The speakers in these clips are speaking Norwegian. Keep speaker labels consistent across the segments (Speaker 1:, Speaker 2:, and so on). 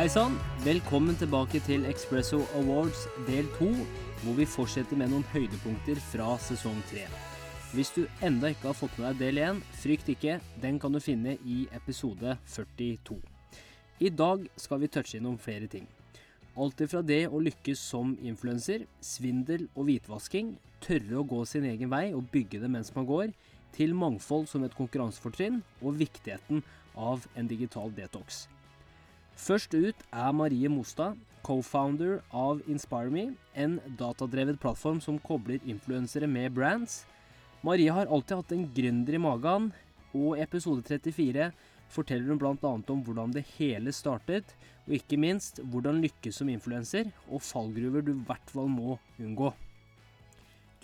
Speaker 1: Hei sann, velkommen tilbake til Expresso Awards del to, hvor vi fortsetter med noen høydepunkter fra sesong tre. Hvis du enda ikke har fått med deg del én, frykt ikke, den kan du finne i episode 42. I dag skal vi touche innom flere ting. Alt ifra det å lykkes som influenser, svindel og hvitvasking, tørre å gå sin egen vei og bygge det mens man går, til mangfold som et konkurransefortrinn, og viktigheten av en digital detox. Først ut er Marie Mostad, co-founder av InspireMe, en datadrevet plattform som kobler influensere med brands. Marie har alltid hatt en gründer i magen, og i episode 34 forteller hun bl.a. om hvordan det hele startet, og ikke minst hvordan lykkes som influenser, og fallgruver du i hvert fall må unngå.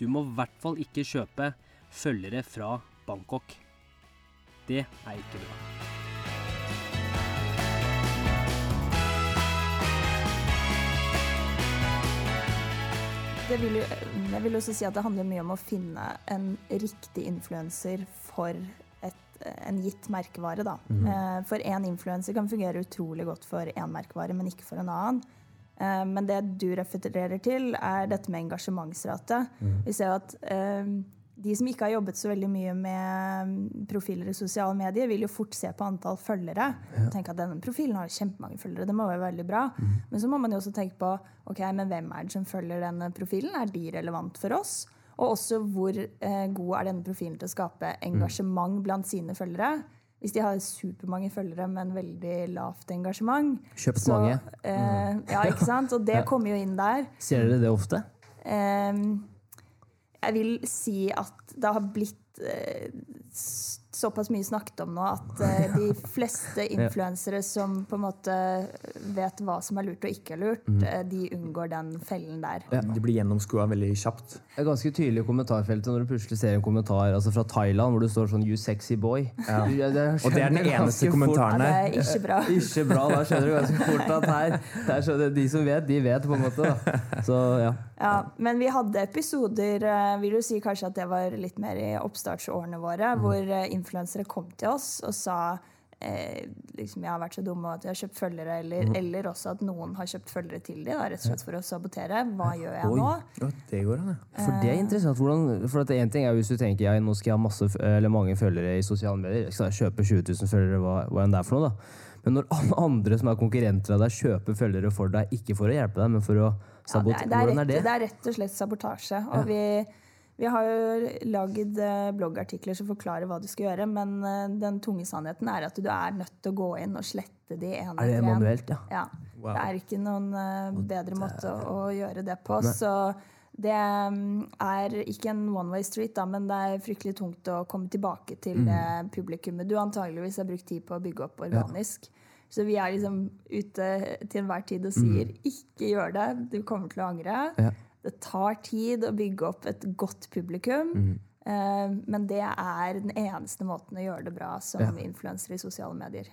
Speaker 1: Du må i hvert fall ikke kjøpe følgere fra Bangkok. Det er ikke bra.
Speaker 2: Det vil jo, jeg vil også si at det handler mye om å finne en riktig influenser for et, en gitt merkevare. Da. Mm. For én influenser kan fungere utrolig godt for én merkevare, men ikke for en annen. Eh, Men det du refererer til, er dette med engasjementsrate. Vi ser at eh, de som ikke har jobbet så veldig mye med profiler i sosiale medier, vil jo fort se på antall følgere. og tenke at denne profilen har kjempemange følgere. Det må være veldig bra. Men så må man jo også tenke på ok, men hvem er det som følger denne profilen. Er de relevant for oss? Og også hvor eh, god er denne profilen til å skape engasjement blant sine følgere. Hvis de har supermange følgere, men veldig lavt engasjement
Speaker 3: Kjøpt mange.
Speaker 2: Eh, ja, ikke sant? Og det kommer jo inn der.
Speaker 3: Ser dere det ofte?
Speaker 2: Ehm, jeg vil si at det har blitt eh, såpass mye snakket om nå at eh, de fleste influensere som på en måte vet hva som er lurt og ikke er lurt, eh, de unngår den fellen der.
Speaker 4: De blir gjennomskua veldig kjapt.
Speaker 3: Det er ganske tydelig i kommentarfeltet når du plutselig ser en kommentar altså fra Thailand hvor det står sånn 'you sexy boy'.
Speaker 4: Ja.
Speaker 3: Du- det
Speaker 4: Og det er den eneste kommentaren
Speaker 2: Ja,
Speaker 4: her.
Speaker 2: det er ikke bra.
Speaker 3: Ikke bra, da skjønner du ganske fort at her her er De som vet, de vet, på en måte. Da. Så ja.
Speaker 2: Ja, men vi hadde episoder eh, vil du si kanskje at det var litt mer i oppstartsårene våre, hvor eh, influensere kom til oss og sa eh, liksom, jeg har vært så dum at jeg har kjøpt følgere, eller, eller også at noen har kjøpt følgere til dem, rett og slett for å sabotere. Hva gjør jeg
Speaker 3: Oi.
Speaker 2: nå?
Speaker 4: Ja, det går an, ja.
Speaker 3: For det er interessant. Hvordan, for at en ting er hvis du tenker jeg, nå skal jeg ha masse, eller mange følgere i sosiale medier. Jeg skal kjøpe 20 000 følgere, hva, hva enn det er for noe. da. Men når andre som er konkurrenter av deg, kjøper følgere for deg, ikke for å hjelpe deg, men for å
Speaker 2: Ja, det,
Speaker 3: sabotere
Speaker 2: er, det, er
Speaker 3: Hvordan er det?
Speaker 2: det er rett og slett sabotasje. Og vi, vi har jo lagd eh, bloggartikler som forklarer hva du skal gjøre, men eh, den tunge sannheten er at du er nødt til å gå inn og slette de ene
Speaker 3: Er det manuelt, ja?
Speaker 2: Ja.
Speaker 4: Wow.
Speaker 2: Det er ikke noen eh, bedre måte å, å gjøre det på. Så det mm, er ikke en one way street, da, men det er fryktelig tungt å komme tilbake til
Speaker 3: Mm.
Speaker 2: det publikummet du antageligvis har brukt tid på å bygge opp organisk. Så vi er liksom ute til enhver tid og sier ikke gjør det, du kommer til å angre.
Speaker 3: Mm. Ja.
Speaker 2: Det tar tid å bygge opp et godt publikum.
Speaker 3: Mm.
Speaker 2: eh, Men det er den eneste måten å gjøre det bra som
Speaker 3: Ja. Mm.
Speaker 2: influenser i sosiale medier.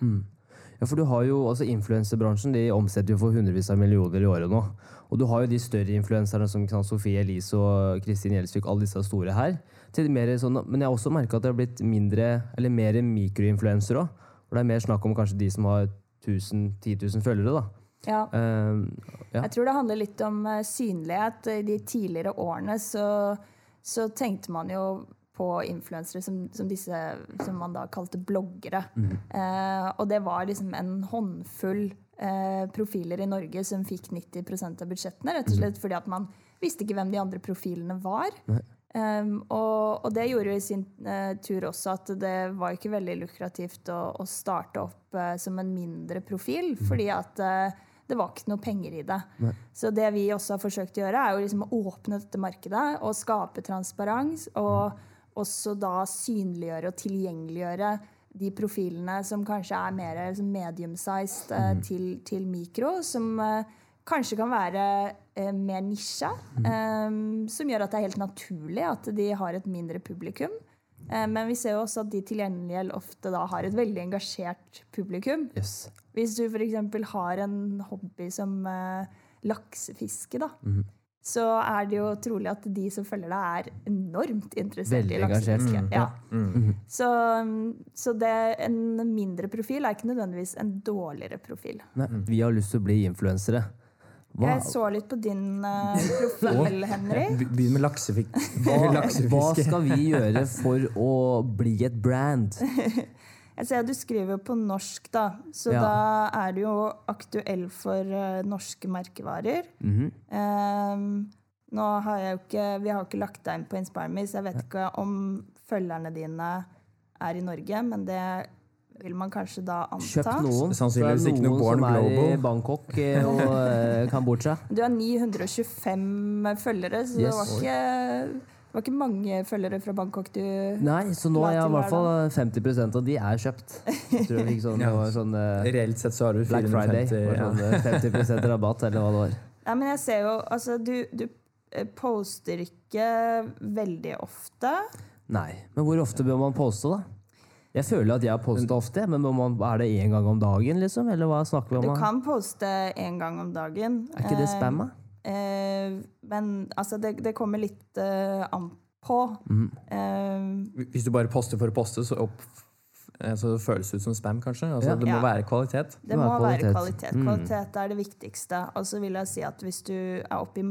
Speaker 3: Ja, for du har jo, altså Influenserbransjen de omsetter jo for hundrevis av millioner i året nå. Og du har jo de større influenserne som Sofie Elise og Kristin Gjelsvik, alle disse store her. Sånn, men jeg har også merka at det har blitt mindre, eller mer mikroinfluensere òg. Hvor det er mer snakk om kanskje de som har 1000 10 000 følgere. da.
Speaker 2: Ja.
Speaker 3: Uh, ja.
Speaker 2: Jeg tror det handler litt om eh, synlighet. I de tidligere årene så, så tenkte man jo på influensere som, som disse som man da kalte bloggere. Eh, og det var liksom en håndfull uh, profiler i Norge som fikk 90 av budsjettene. Rett og slett fordi at man visste ikke hvem de andre profilene var. Um, og, og det gjorde jo i sin uh, tur også at det var ikke veldig lukrativt å, å starte opp som en mindre profil, fordi at det var ikke noe penger i det. Så det vi også har forsøkt å gjøre, er jo liksom å åpne dette markedet og skape transparens. Og også da synliggjøre og tilgjengeliggjøre de profilene som kanskje er mer liksom medium-sized mm. til, til mikro, som eh, kanskje kan være eh, mer nisje. eh, som gjør at det er helt naturlig at de har et mindre publikum. Eh, men vi ser jo også at de til gjengjeld ofte da har et veldig engasjert publikum.
Speaker 3: Yes.
Speaker 2: Hvis du f.eks. har en hobby som eh, laksefiske, da, så er det jo trolig at de som følger deg, er enormt interessert
Speaker 3: Veldig
Speaker 2: i laksefiske.
Speaker 3: engasjert.
Speaker 2: Ja.
Speaker 4: Mm.
Speaker 2: Så, så det, en mindre profil er ikke nødvendigvis en dårligere profil.
Speaker 3: Nei, vi har lyst til å bli influensere. Hva,
Speaker 2: Jeg så litt på din uh, profil,
Speaker 4: Henrik. Begynn med laksefisk.
Speaker 3: hva, hva skal vi gjøre for å bli et brand?
Speaker 2: Jeg ser at du skriver på norsk, da. Så
Speaker 3: Ja.
Speaker 2: da er du jo aktuell for uh, norske merkevarer.
Speaker 3: Mm
Speaker 2: -hmm. um, nå har jeg jo ikke, vi har ikke lagt deg inn på InspireMe, så jeg vet ikke om følgerne dine er i Norge, men det vil man kanskje da anta.
Speaker 3: Kjøpt noen.
Speaker 4: Sannsynligvis ikke noe Born
Speaker 3: som er i Bangkok eh, og eh, Kambodsja.
Speaker 2: Du har 925 følgere, så det, var ikke, det var ikke mange følgere fra Bangkok du
Speaker 3: Nei, så nå er jeg i hvert fall 50% av de er kjøpt. Jeg tror jeg sånn, ja. sånn uh,
Speaker 4: Reelt sett så har du
Speaker 3: Black Friday.
Speaker 4: 450 ja.
Speaker 3: sånn eh, 50% rabatt, eller hva det var.
Speaker 2: Nei, men jeg ser jo Altså, du, du eh, poster ikke veldig ofte.
Speaker 3: Nei, men hvor ofte bør man poste, da? Jeg føler at jeg har postet ofte, men må man, er det én gang om dagen, liksom? Eller hva snakker vi om? Du
Speaker 2: kan poste én gang om dagen.
Speaker 3: Er ikke det spam, da?
Speaker 2: Eh, men altså, det, det kommer litt eh, an på.
Speaker 3: Mm.
Speaker 2: Eh,
Speaker 4: Hvis du bare poster for å poste, så, opp, eh, det føles det ut som spam, kanskje. Altså,
Speaker 3: Ja.
Speaker 4: Det må
Speaker 2: Ja.
Speaker 4: være kvalitet.
Speaker 2: det
Speaker 3: må
Speaker 2: kvalitet.
Speaker 3: være kvalitet.
Speaker 2: kvalitet.
Speaker 3: Mm.
Speaker 2: Er det viktigste. Og så vil jeg si at hvis du er oppe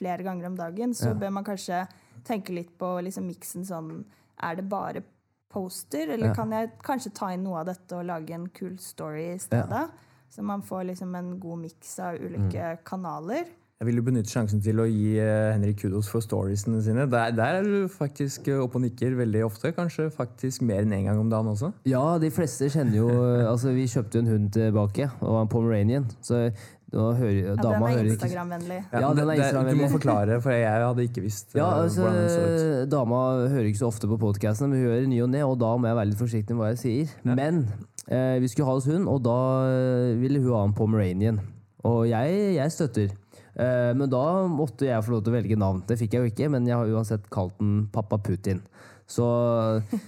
Speaker 2: flere ganger om dagen, så
Speaker 3: Ja.
Speaker 2: bør man kanskje tenke litt på liksom miksen sånn Er det bare poster, eller
Speaker 3: Ja.
Speaker 2: kan jeg kanskje ta inn noe av dette og lage en kul story i stedet? Så man får liksom en god miks av ulike
Speaker 3: Mm.
Speaker 2: kanaler.
Speaker 4: Jeg vil jo benytte sjansen til å gi eh, Henrik kudos for storiesene sine. Der, der er du faktisk eh, oppe og nikker veldig ofte. Kanskje faktisk mer enn én gang om dagen også.
Speaker 3: Ja, de fleste kjenner jo Altså, vi kjøpte jo en hund tilbake, og en pomeranian. Så hører
Speaker 2: Ja,
Speaker 3: dama
Speaker 2: den er Instagram-vennlig.
Speaker 3: Ja,
Speaker 4: det- Du må forklare, for jeg hadde ikke visst eh,
Speaker 3: Ja, altså,
Speaker 4: hvordan den så ut.
Speaker 3: Dama hører ikke så ofte på podkastene, men hun hører ny og ne, og da må jeg være litt forsiktig med hva jeg sier. Men eh, vi skulle ha oss hund, og da eh, ville hun ha en pomeranian. Og jeg, jeg støtter. Eh, men da måtte jeg få lov til å velge navn. Det fikk jeg jo ikke, men jeg har uansett kalt den Pappa Putin. Så,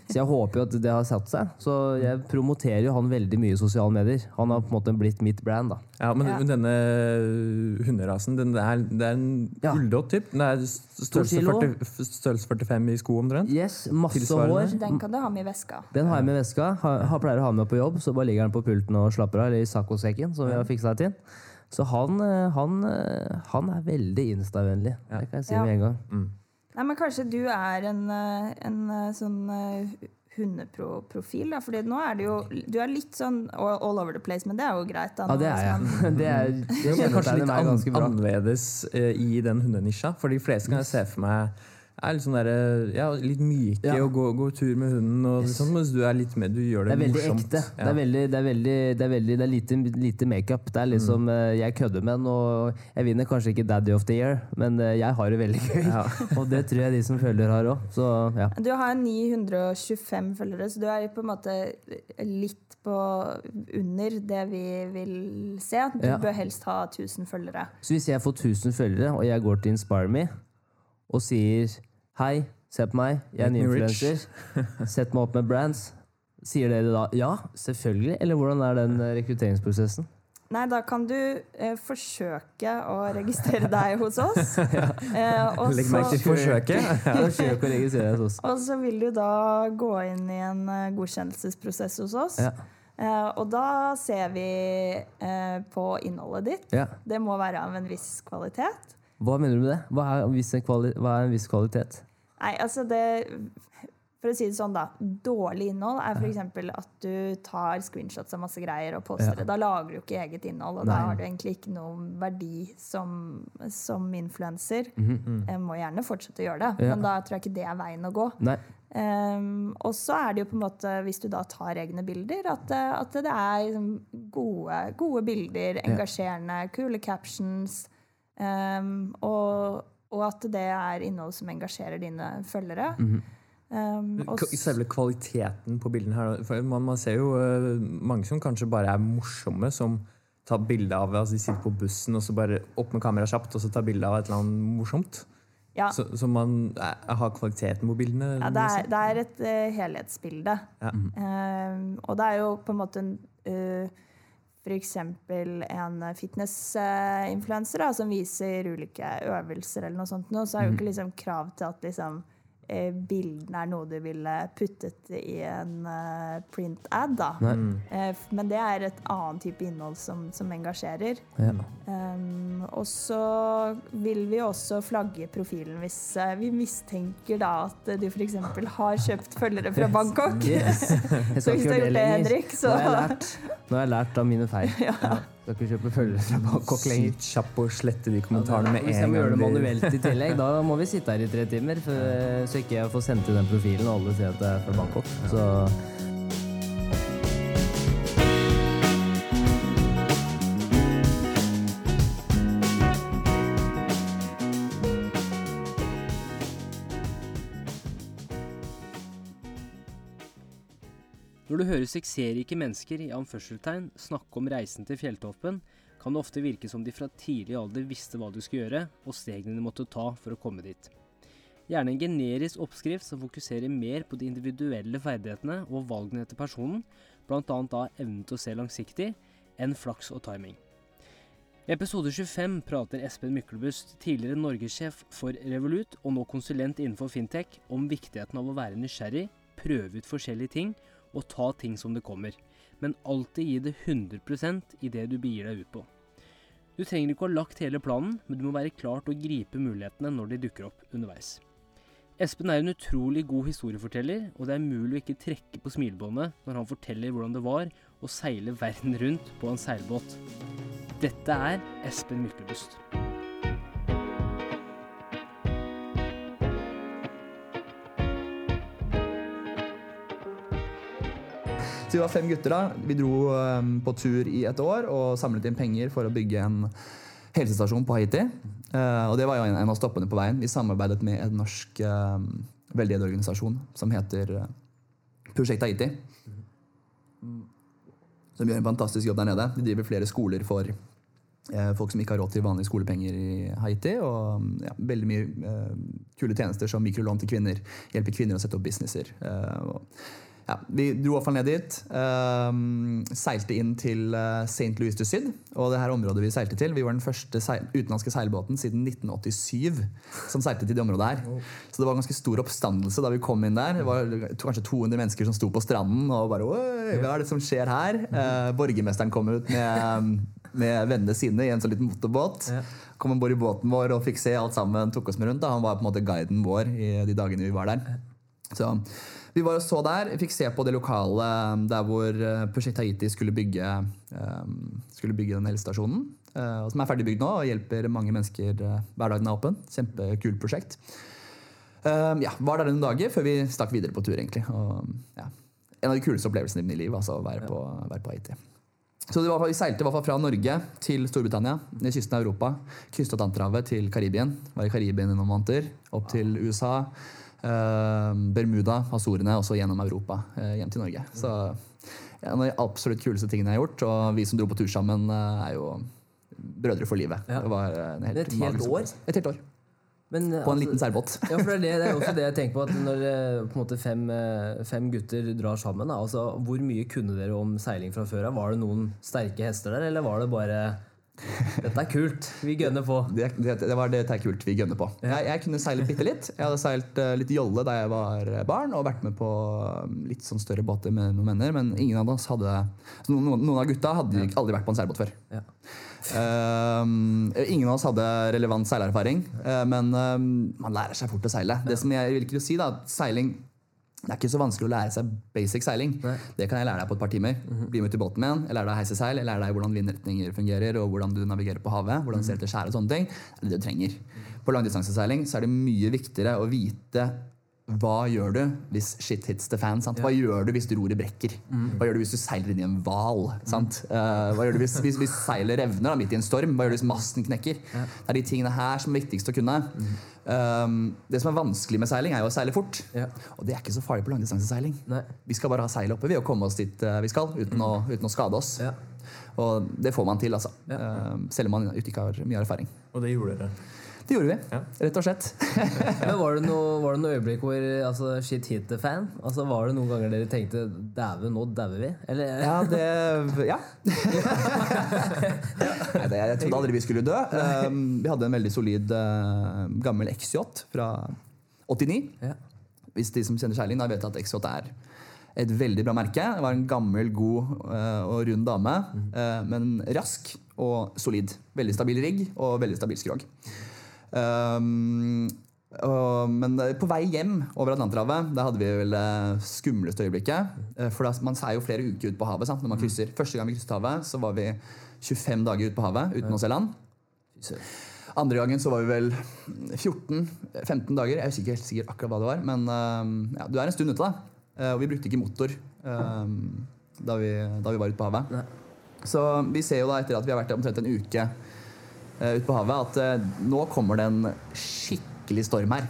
Speaker 3: så jeg håper jo at det har satt seg. Så jeg promoterer jo han veldig mye i sosiale medier. Han har på en måte blitt mitt brand, da.
Speaker 4: Ja, men
Speaker 2: Ja.
Speaker 4: denne hunderasen, den der, det er en
Speaker 3: Ja.
Speaker 4: ulldott typ. Den er størrelse, 40, størrelse 45 i sko omtrent.
Speaker 3: Yes, masse hår.
Speaker 2: Den kan du ha med i veska.
Speaker 3: Den har jeg med i veska. Ha, ha, pleier å ha med på jobb, så bare ligger den på pulten og slapper av. Eller i saccosekken, som vi har fiksa til. Så han, eh, han, eh, han er veldig Insta-vennlig. Det kan jeg si
Speaker 2: Ja.
Speaker 3: med en gang.
Speaker 2: Nei, men kanskje du er en, eh, en eh, sånn eh, hundeprofil, da. Fordi nå er det jo Du er litt sånn all over the place, men det er jo greit. Da,
Speaker 3: Ja, det er jeg. Det, er, det
Speaker 4: Det er kanskje litt an, annerledes i den hundenisja. For de fleste kan jeg se for meg er litt sånn der, Ja, litt myke
Speaker 3: Ja.
Speaker 4: og gå, gå tur med hunden og
Speaker 3: Yes.
Speaker 4: sånn, mens du er litt med, Du gjør
Speaker 3: Det
Speaker 4: det,
Speaker 3: er veldig
Speaker 4: morsomt.
Speaker 3: ekte.
Speaker 4: Ja.
Speaker 3: Det er veldig, det er veldig, det er veldig, det er lite, lite makeup. Det er liksom mm. Jeg kødder med den, og jeg vinner kanskje ikke Daddy of the Year, men eh, jeg har det veldig gøy.
Speaker 4: Ja.
Speaker 3: Og det tror jeg de som følger har òg. Ja.
Speaker 2: Du har 925 følgere, så du er på en måte litt på under det vi vil se. Du
Speaker 3: Ja.
Speaker 2: bør helst ha 1000 følgere.
Speaker 3: Så hvis jeg får 1000 følgere, og jeg går til Inspire Me og sier hei, se på meg, jeg er en influenser, sett meg opp med brands, sier dere da ja, selvfølgelig? Eller hvordan er den eh, rekrutteringsprosessen?
Speaker 2: Nei, da kan du eh, forsøke å registrere deg hos oss. eh, og,
Speaker 4: Legg merke til
Speaker 2: forsøke.
Speaker 4: forsøket.
Speaker 3: Forsøk å registrere deg hos oss.
Speaker 2: og så vil du da gå inn i en eh, godkjennelsesprosess hos oss.
Speaker 3: Ja.
Speaker 2: Eh, og da ser vi eh, på innholdet ditt.
Speaker 3: Ja.
Speaker 2: Det må være av en viss kvalitet.
Speaker 3: Hva mener du med det? Hva er, en viss kvali hva er en viss kvalitet?
Speaker 2: Nei, altså det For å si det sånn, da. Dårlig innhold er f.eks. at du tar screenshots av masse greier og poster
Speaker 3: Ja.
Speaker 2: det. Da lager du ikke eget innhold, og
Speaker 3: Nei.
Speaker 2: da har du egentlig ikke noen verdi som, som influenser. Jeg må gjerne fortsette å gjøre det.
Speaker 3: Ja.
Speaker 2: men da tror jeg ikke det er veien å gå.
Speaker 3: Nei.
Speaker 2: Um, og så er det jo på en måte, hvis du da tar egne bilder, at, det- at det er liksom gode, gode bilder, engasjerende, kule captions. Um, og, og at det er innhold som engasjerer dine følgere. Um, og
Speaker 4: K-
Speaker 2: s-
Speaker 4: Selve kvaliteten på bildene her for man, man ser jo uh, mange som kanskje bare er morsomme, som tar bilde av altså De sitter på bussen og så bare opp med kameraet kjapt og så tar bilde av et eller annet morsomt.
Speaker 2: ja,
Speaker 4: Så, så man eh, har kvaliteten på bildene.
Speaker 2: ja, det, er, det er et uh, helhetsbilde.
Speaker 4: Ja.
Speaker 2: Um, og det er jo på en måte en, uh, f.eks. en fitnessinfluenser som viser ulike øvelser, eller noe sånt, så er jo ikke liksom krav til at liksom, bildene er noe du ville puttet i en eh, print-ad. da. Eh, men det er et annet type innhold som, som engasjerer.
Speaker 3: Ja.
Speaker 2: Um, og så vil vi også flagge profilen hvis eh, vi mistenker da at du f.eks. har kjøpt følgere fra Bangkok.
Speaker 3: Yes. Yes.
Speaker 2: Så hvis du har gjort det. Henrik, så
Speaker 3: Nå har jeg lært, Nå har jeg lært av mine feil. Skal ikke kjøpe følgere fra Bangkok lenger.
Speaker 4: Sykt kjapp å slette de kommentarene med
Speaker 3: Hvis jeg
Speaker 4: en
Speaker 3: må gjøre det manuelt i tillegg, da må vi sitte her i tre timer. For, så ikke jeg får sendt inn den profilen og alle ser at det er fra Bangkok. Så
Speaker 1: Når du hører suksessrike mennesker i anførselstegn snakke om reisen til fjelltoppen, kan det ofte virke som de fra tidlig alder visste hva du skulle gjøre, og stegene de måtte ta for å komme dit. Gjerne en generisk oppskrift som fokuserer mer på de individuelle ferdighetene og valgene til personen, bl.a. da evnen til å se langsiktig, enn flaks og timing. I episode 25 prater Espen Myklebust, tidligere norgessjef for Revolut og nå konsulent innenfor fintech, om viktigheten av å være nysgjerrig, prøve ut forskjellige ting og ta ting som det kommer, men alltid gi det 100% i det du begir deg ut på. Du trenger ikke å ha lagt hele planen, men du må være klar til å gripe mulighetene når de dukker opp underveis. Espen er en utrolig god historieforteller, og det er mulig å ikke trekke på smilebåndet når han forteller hvordan det var å seile verden rundt på en seilbåt. Dette er Espen Myklebust.
Speaker 5: Så vi var fem gutter da. Vi dro um, på tur i et år og samlet inn penger for å bygge en helsestasjon på Haiti. Eh, og det var jo en, av stoppene på veien. Vi samarbeidet med en norsk um, veldedig som heter uh, Prosjekt Haiti. Som gjør en fantastisk jobb der nede. De driver flere skoler for eh, folk som ikke har råd til vanlige skolepenger i Haiti. Og ja, veldig mye eh, kule tjenester som mikrolån til kvinner. Hjelper kvinner å sette opp businesser. Eh, og, ja, vi dro iallfall ned dit. Um, seilte inn til eh, St. Louis du Syd. Og det her området vi seilte til, vi var den første seil utenlandske seilbåten siden 1987 som seilte til det området her. Så det var ganske stor oppstandelse da vi kom inn der. Det var kanskje 200 mennesker som sto på stranden og bare Oi, hva er det som skjer her? Uh, borgermesteren kom ut med, med vennene sine i en sånn liten motorbåt. Kom om bord i båten vår og fikk se alt sammen. tok oss med rundt. Da. Han var på en måte guiden vår i de dagene vi var der. Så vi var og så der, fikk se på det lokale der hvor eh, Prosjekt Haiti skulle bygge, eh, skulle bygge den helsestasjonen. eh, Som er ferdig bygd nå og hjelper mange mennesker hver dag den er åpen. Kjempekult prosjekt. Eh, ja, Var der noen dager før vi stakk videre på tur, egentlig. Og, ja, en av de kuleste opplevelsene i mitt liv, altså å være på, være på Haiti. Så det var, Vi seilte i hvert fall fra Norge til Storbritannia, ned kysten av Europa. Krysset Atlanterhavet til Karibien. Var i Karibien i noen måneder. Opp til USA. Eh, Bermuda, Azorene, og så gjennom Europa. eh, hjem til Norge. Så en av de absolutt kuleste tingene jeg har gjort. Og vi som dro på tur sammen, eh, er jo brødre for livet.
Speaker 3: Ja.
Speaker 5: Det var en helt
Speaker 3: Et helt år?
Speaker 5: Et helt år.
Speaker 3: Men,
Speaker 5: På en
Speaker 3: altså-
Speaker 5: liten seilbåt.
Speaker 3: Ja, for det er, det, det er også det jeg tenker på, at når på måte fem, fem gutter drar sammen, da, altså, hvor mye kunne dere om seiling fra før av? Var det noen sterke hester der, eller var det bare Dette er kult, vi gønner på.
Speaker 5: Det, det, det var det det er kult vi gønner på. Jeg, jeg kunne seile bitte litt. Jeg hadde seilt eh, litt jolle da jeg var barn, og vært med på um, litt sånn større båter med noen venner, men ingen av oss hadde noen, noen av gutta hadde aldri vært på en seilbåt før.
Speaker 3: Ja.
Speaker 5: Um, ingen av oss hadde relevant seilerfaring, eh, men um, man lærer seg fort å seile. Det som jeg vil ikke si da, at Seiling det er ikke så vanskelig å lære seg basic seiling. Det kan jeg lære deg på et par timer. Bli med til båten igjen. Jeg lærer deg å heise seil, jeg lærer deg hvordan vindretninger fungerer, og hvordan du navigerer på havet. hvordan du ser etter skjær og sånne ting. Det er det du trenger. På langdistanseseiling så er det mye viktigere å vite hva gjør du hvis shit hits the fan? Sant? Hva gjør du hvis roret brekker? Hva gjør du hvis du seiler inn i en hval? sant? Eh, hva gjør du hvis, hvis, hvis seilet revner da, midt i en storm? Hva gjør du hvis masten knekker? Det er de tingene her som er viktigst å kunne. Um, det som er vanskelig med seiling, er jo å seile fort.
Speaker 3: Ja.
Speaker 5: Og det er ikke så farlig på langdistanseseiling. Vi skal bare ha seilet oppe vi å komme oss dit eh, vi skal, uten, å, uten å skade oss.
Speaker 3: Ja.
Speaker 5: Og det får man til, altså. Eh, selv om man ikke har mye erfaring.
Speaker 4: Og det gjorde dere.
Speaker 5: Det gjorde vi,
Speaker 4: Ja.
Speaker 5: rett og slett.
Speaker 3: Men var det noe, noe øyeblikk hvor altså, shit hit the fan? Altså, var det noen ganger dere tenkte 'dæven, nå dauer vi'? Eller,
Speaker 5: Ja, det Ja. Nei, det, jeg trodde aldri vi skulle dø. Um, vi hadde en veldig solid uh, gammel XJ fra 89.
Speaker 3: Ja.
Speaker 5: Hvis de som kjenner Kjerling, da vet at XJ er et veldig bra merke. Det var en gammel, god uh, og rund dame, uh, men rask og solid. Veldig stabil rigg og veldig stabil skrog. Um, og, men på vei hjem over Atlanterhavet Da hadde vi vel det skumleste øyeblikket. Eh, For da, Man er jo flere uker ute på havet. Sant? når man krysser. Første gang vi krysset havet, så var vi 25 dager ute på havet uten å se land. Andre gangen så var vi vel 14-15 dager. Jeg er ikke helt sikker akkurat hva det var. Men eh, ja, du er en stund ute, da. Eh, Og vi brukte ikke motor eh, da, vi, da vi var ute på havet. Så vi ser jo da etter at vi har vært omtrent en uke eh, ute på havet, at eh, nå kommer det en skikkelig storm her.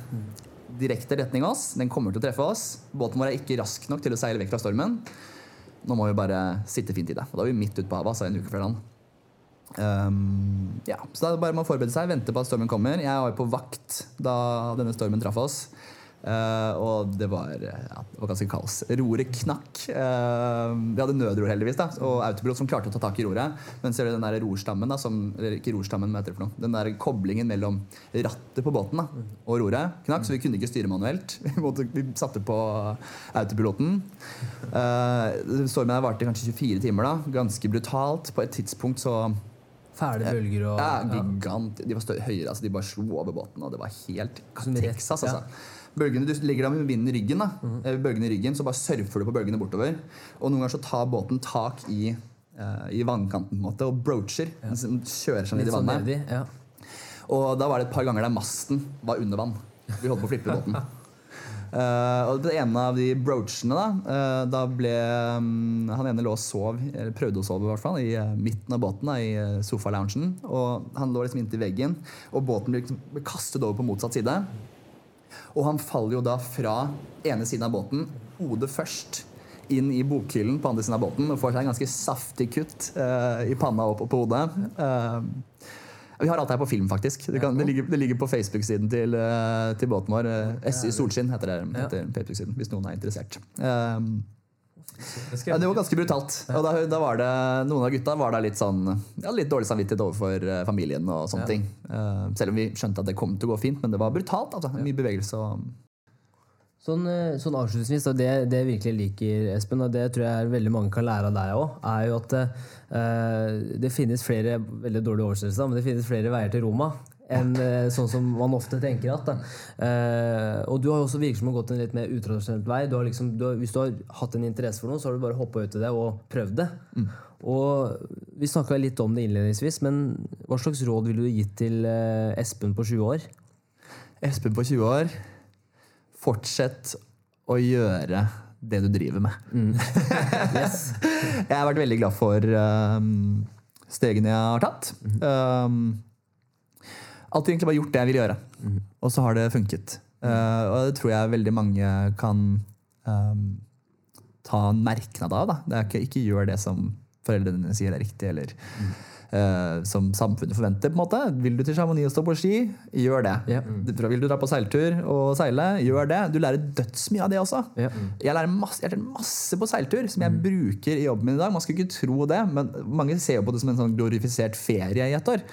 Speaker 5: Direkte retning oss. Den kommer til å treffe oss. Båten vår er ikke rask nok til å seile vekk fra stormen. Nå må vi bare sitte fint i det. Og da er vi midt ute på havet, altså en uke før land. Um, ja, så da er det bare å forberede seg, vente på at stormen kommer. Jeg var jo på vakt da denne stormen traff oss. Eh, og det var, ja, det var ganske kaos. Roret knakk. Uh, vi hadde nødror, heldigvis, da, og autopilot som klarte å ta tak i roret. Men ser du den der rorstammen, da, som, eller ikke rorstammen, det for noe? Den der koblingen mellom rattet på båten da, og roret knakk, så vi kunne ikke styre manuelt. Vi, satte på autopiloten. Uh, stormen her varte kanskje 24 timer, da. Ganske brutalt. På et tidspunkt så
Speaker 3: Fæle bølger og
Speaker 5: ja, gigant. De var større, høyere, altså de bare slo over båten, og det var helt Texas, altså. Bølgene, Du ligger der med vinden i ryggen, da.
Speaker 3: Mhm.
Speaker 5: Eh, bølgene i ryggen, så bare surfer du på bølgene bortover. Og noen ganger så tar båten tak i, uh, i vannkanten på en måte, og broacher. Ja. kjører seg ned
Speaker 3: litt
Speaker 5: i
Speaker 3: sånn
Speaker 5: vannet.
Speaker 3: nedi. Ja.
Speaker 5: Og da var det et par ganger der masten var under vann. Vi holdt på å flippe båten. Uh, og det ene av de broachene da, uh, da ble um, Han ene lå og sov, eller prøvde å sove i hvert fall, i uh, midten av båten, da, i sofaloungen. Og han lå liksom inntil veggen, og båten ble, liksom, ble kastet over på motsatt side. Og han faller jo da fra ene siden av båten, hodet først, inn i bokhyllen på andre siden av båten og får seg en ganske saftig kutt uh, i panna og på, hodet. Uh, vi har alt her på film, faktisk. Det, kan, det, ligger, det ligger på Facebook-siden til, eh, til båten vår. SY Solskinn heter det. Heter Facebook-siden, hvis noen er interessert. Eh, ja, det var ganske brutalt. Og da, da var det, noen av gutta var da litt sånn ja, litt dårlig samvittighet overfor eh, familien. og sånne ting. uh, selv om vi skjønte at det kom til å gå fint, men det var brutalt. altså. Mye bevegelse. og...
Speaker 3: Sånn, eh, sånn avslutningsvis, det, det jeg virkelig liker, Espen, og det tror jeg veldig mange kan lære av deg òg, er jo at uh, det finnes flere veldig dårlige oversettelser, men det finnes flere veier til Roma enn eh, sånn som man ofte tenker at. Eh, og du har jo også virket som har gått en litt mer utradisjonell vei. Du har liksom, du har, hvis du har hatt en interesse for noe, så har du bare hoppa ut i det og prøvd det. Og Vi snakka litt om det innledningsvis, men hva slags råd ville du gitt til eh, Espen på 20 år?
Speaker 5: Espen på 20 år, fortsett å gjøre det du driver med. jeg har vært veldig glad for um, stegene jeg har tatt. Um, alltid egentlig bare gjort det jeg vil gjøre, og så har det funket. Uh, og det tror jeg veldig mange kan um, ta en merknad av. Da. Det er ikke, ikke gjør det som foreldrene sier er riktig, eller eh, som samfunnet forventer. på en måte. Vil du til Chamonix og stå på ski, gjør det.
Speaker 3: Ja.
Speaker 5: Vil du dra på seiltur og seile, gjør det. Du lærer dødsmye av det også.
Speaker 3: Ja.
Speaker 5: Jeg lærer masse, jeg masse på seiltur som jeg bruker i jobben min i dag. Man skulle ikke tro det, men mange ser jo på det som en sånn glorifisert ferie i et år.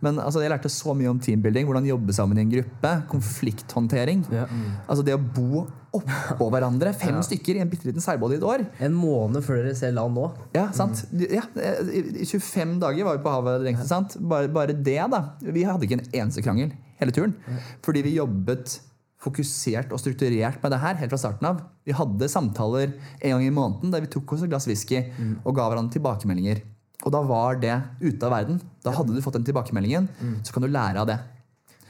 Speaker 5: Men altså, jeg lærte så mye om teambuilding, hvordan jobbe sammen i en gruppe, konflikthåndtering.
Speaker 3: Ja.
Speaker 5: Altså det å bo oppå hverandre, fem stykker i en bitte liten seilbåt i et år.
Speaker 3: En måned før dere ser land nå.
Speaker 5: Ja, sant? Ja, i- i 25 dager var vi på havet lengst. sant? Bare, bare det, da. Vi hadde ikke en eneste krangel hele turen. Fordi vi jobbet fokusert og strukturert med det her helt fra starten av. Vi hadde samtaler en gang i måneden der vi tok oss et glass whisky og ga hverandre tilbakemeldinger. Og da var det ute av verden. Da hadde du fått den tilbakemeldingen, så kan du lære av det.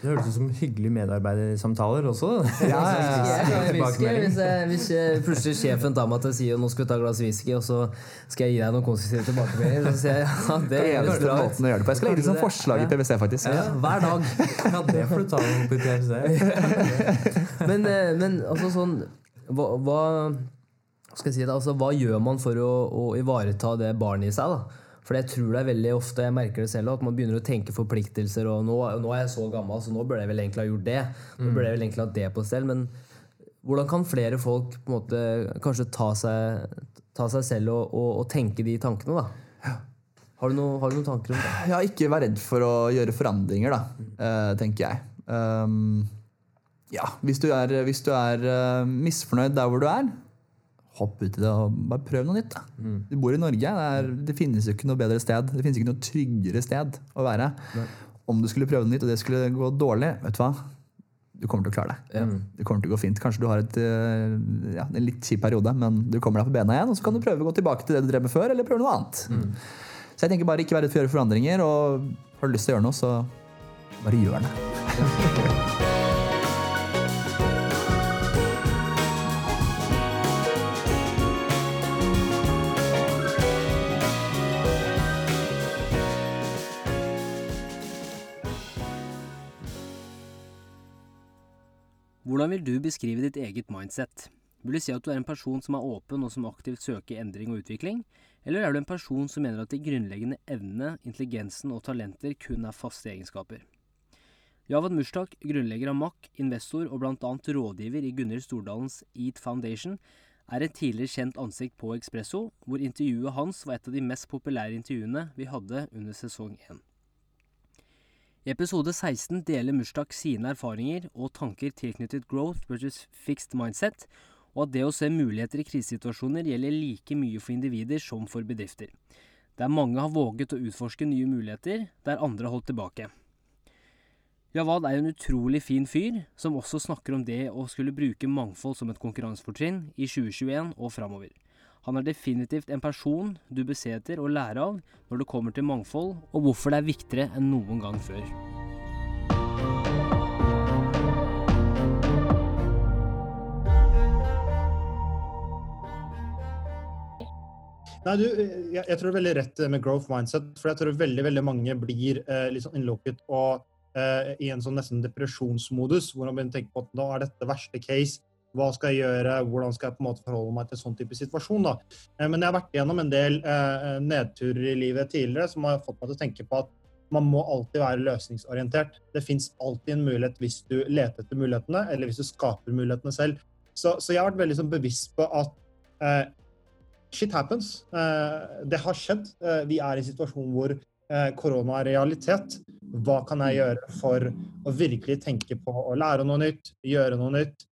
Speaker 4: Det høres ut som hyggelige medarbeidersamtaler også. Ja,
Speaker 3: hvis, jeg, hvis jeg, plutselig sjefen tar meg til å si at nå skal vi ta et glass whisky, og så skal jeg gi deg noen konstruktive tilbakemeldinger, så sier jeg ja, det
Speaker 5: Det er
Speaker 3: høres
Speaker 5: eneste
Speaker 3: bra ut.
Speaker 5: måten å gjøre det på. Jeg skal legge det som forslag i PwC, faktisk.
Speaker 3: Ja, hver dag.
Speaker 4: Ja, det får du ta opp i PwC.
Speaker 3: Men, eh, men altså sånn hva, hva skal jeg si det, altså, hva gjør man for å, å ivareta det barnet i seg? da? For jeg tror det er veldig ofte, jeg merker det selv, at man begynner å tenke forpliktelser. og nå, nå er jeg så gammel, så nå burde jeg vel egentlig ha gjort det. Nå burde jeg vel egentlig ha det på stell. Men hvordan kan flere folk på en måte kanskje ta seg, ta seg selv og, og, og tenke de tankene, da? Har du, noe, har du noen tanker om det?
Speaker 5: Ja, ikke vær redd for å gjøre forandringer, da, eh, tenker jeg. Um, ja, hvis du er, hvis du er eh, misfornøyd der hvor du er, hopp ut i det og bare prøv noe nytt. da. Du bor i Norge. Det, er, det finnes jo ikke noe bedre sted. Det finnes ikke noe tryggere sted å være. Om du skulle prøve noe nytt, og det skulle gå dårlig, vet du hva? Du kommer til å klare det. Det kommer til å gå fint. Kanskje du har et, eh, ja, en litt kjip periode, men du kommer deg på bena igjen, og så kan du prøve å gå tilbake til det du drev med før, eller prøve noe annet. Så jeg tenker bare ikke vær redd for å gjøre forandringer, og har du lyst til å gjøre noe, så bare gjør det.
Speaker 1: Hvordan vil du beskrive ditt eget mindset? Vil du si at du er en person som er åpen og som aktivt søker endring og utvikling, eller er du en person som mener at de grunnleggende evnene, intelligensen og talenter kun er faste egenskaper? Javad Mushtak, grunnlegger av MAK, investor og annet rådgiver i Gunhild Stordalens Eat Foundation, er et tidligere kjent ansikt på Expresso, hvor intervjuet hans var et av de mest populære intervjuene vi hadde under sesong 1. I episode 16 deler Mustak sine erfaringer og tanker tilknyttet growth versus fixed mindset, og at det å se muligheter i krisesituasjoner gjelder like mye for individer som for bedrifter. Der mange har våget å utforske nye muligheter, der andre har holdt tilbake. Jawad er en utrolig fin fyr, som også snakker om det å skulle bruke mangfold som et konkurransefortrinn i 2021 og framover. Han er definitivt en person du bør se etter og lære av når det kommer til mangfold, og hvorfor det er viktigere enn noen gang før.
Speaker 6: Nei, du, jeg, jeg tror det er veldig rett med growth mindset, for jeg tror veldig veldig mange blir eh, litt sånn innlukket og eh, i en sånn nesten depresjonsmodus, hvor man begynner å tenke på at nå er dette verste case. Hva skal jeg gjøre? Hvordan skal jeg på en måte forholde meg til sånn type situasjon? da? Eh, men jeg har vært gjennom en del eh, nedturer i livet tidligere som har fått meg til å tenke på at man må alltid være løsningsorientert. Det fins alltid en mulighet hvis du leter etter mulighetene, eller hvis du skaper mulighetene selv. Så, så jeg har vært veldig sånn bevisst på at eh, shit happens. Eh, det har skjedd. Eh, vi er i en situasjon hvor eh, korona er realitet. Hva kan jeg gjøre for å virkelig tenke på å lære noe nytt, gjøre noe nytt,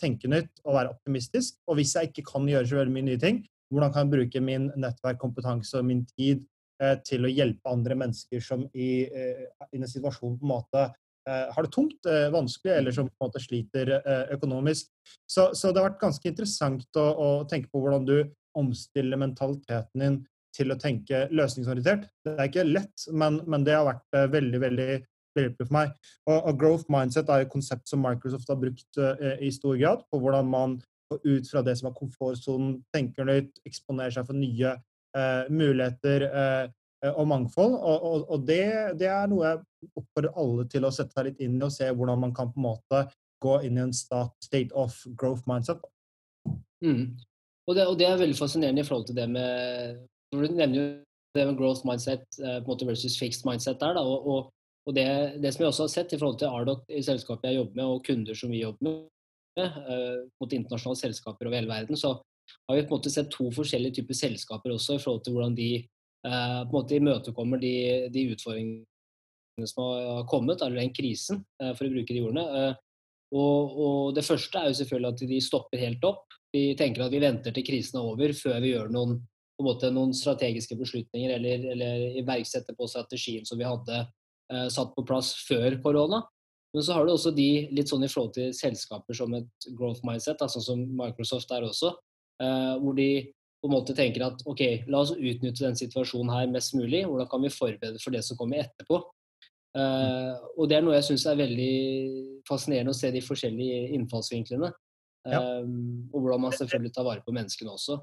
Speaker 6: tenke nytt og være optimistisk? Og hvis jeg ikke kan gjøre så veldig mye nye ting, hvordan kan jeg bruke min nettverk, kompetanse og min tid eh, til å hjelpe andre mennesker som i, eh, i en situasjon på en måte eh, har det tungt, eh, vanskelig, eller som på en måte sliter eh, økonomisk. Så, så, det har vært ganske interessant å, å tenke på hvordan du omstiller mentaliteten din til å tenke løsningsorientert. Det er ikke lett, men, men det har vært veldig veldig hjelpelig for meg. Og, og, Growth mindset er et konsept som Microsoft har brukt uh, i stor grad, på hvordan man ut fra det som er komfortsonen, tenker nytt, eksponerer seg for nye uh, muligheter og mangfold. Og, og, og det, det, er noe jeg oppfordrer alle til å sette seg litt inn i og se hvordan man kan på en måte gå inn i en state of growth mindset.
Speaker 1: Mm. Og det, og det, er veldig fascinerende i forhold til det med Du nevner jo det med growth mindset eh, versus fixed mindset der. Da, og, og, det, det, som jeg også har sett i forhold til Ardot i selskapet jeg jobber med, og kunder som vi jobber med uh, mot internasjonale selskaper over hele verden, så har vi på en måte sett to forskjellige typer selskaper også i forhold til hvordan de uh, på en måte imøtekommer de, de utfordringene som har kommet, eller den krisen, uh, for å bruke de ordene. Og, og, det første er jo selvfølgelig at de stopper helt opp. Vi tenker at vi venter til krisen er over før vi gjør noen, måte, noen strategiske beslutninger eller, eller, iverksetter på strategien som vi hadde satt på plass før korona. Men så har du også de litt sånn i forhold til selskaper som et growth mindset, sånn som Microsoft er også, eh, hvor de på en måte tenker at ok, la oss utnytte den situasjonen her mest mulig. Hvordan kan vi forberede for det som kommer etterpå? Uh, og det er noe jeg syns er veldig fascinerende å se de forskjellige innfallsvinklene. Ja. Og hvordan man selvfølgelig tar vare på menneskene også.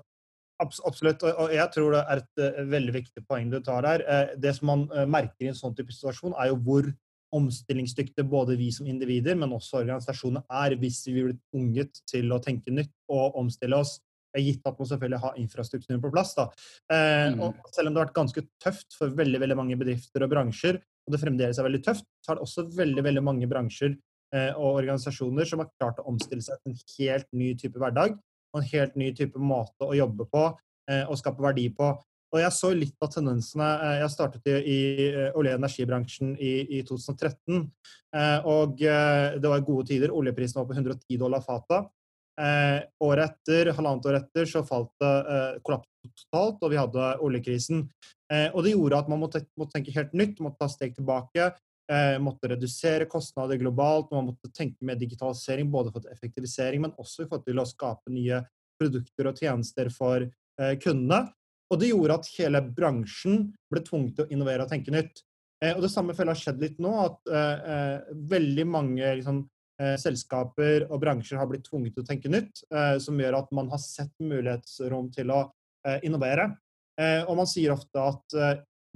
Speaker 6: Absolutt, og jeg tror det er et uh, veldig viktig poeng du tar der. Uh, det som man merker i en sånn type situasjon, er jo hvor omstillingsdyktige både vi som individer, men også organisasjoner er hvis vi blir tvunget til å tenke nytt og omstille oss gitt at man selvfølgelig har infrastrukturen på plass. Da. Eh,
Speaker 1: Mm.
Speaker 6: og selv om det har vært ganske tøft for veldig, veldig mange bedrifter og bransjer, og det fremdeles er veldig tøft, så har det også veldig, veldig mange bransjer eh, og organisasjoner som har klart å omstille seg til en helt ny type hverdag og en helt ny type måte å jobbe på eh, og skape verdi på. Og jeg så litt av tendensene. eh, Jeg startet i, eh, olje- og energibransjen i, i 2013. eh, Og det var gode tider. Oljeprisen var på 110 dollar fatet. Året etter, halvannet år etter, så falt det kollapset totalt, og vi hadde oljekrisen. Og det gjorde at man måtte tenke helt nytt, måtte ta steg tilbake. Eh, måtte redusere kostnader globalt, man måtte tenke med digitalisering, både for effektivisering, men også til å skape nye produkter og tjenester for eh, kundene. Og det gjorde at hele bransjen ble tvunget til å innovere og tenke nytt. Eh, og det samme føler har skjedd litt nå, at eh, eh, veldig mange liksom, eh, selskaper og bransjer har blitt tvunget til å tenke nytt, som gjør at man har sett mulighetsrom til å innovere. Og man sier ofte at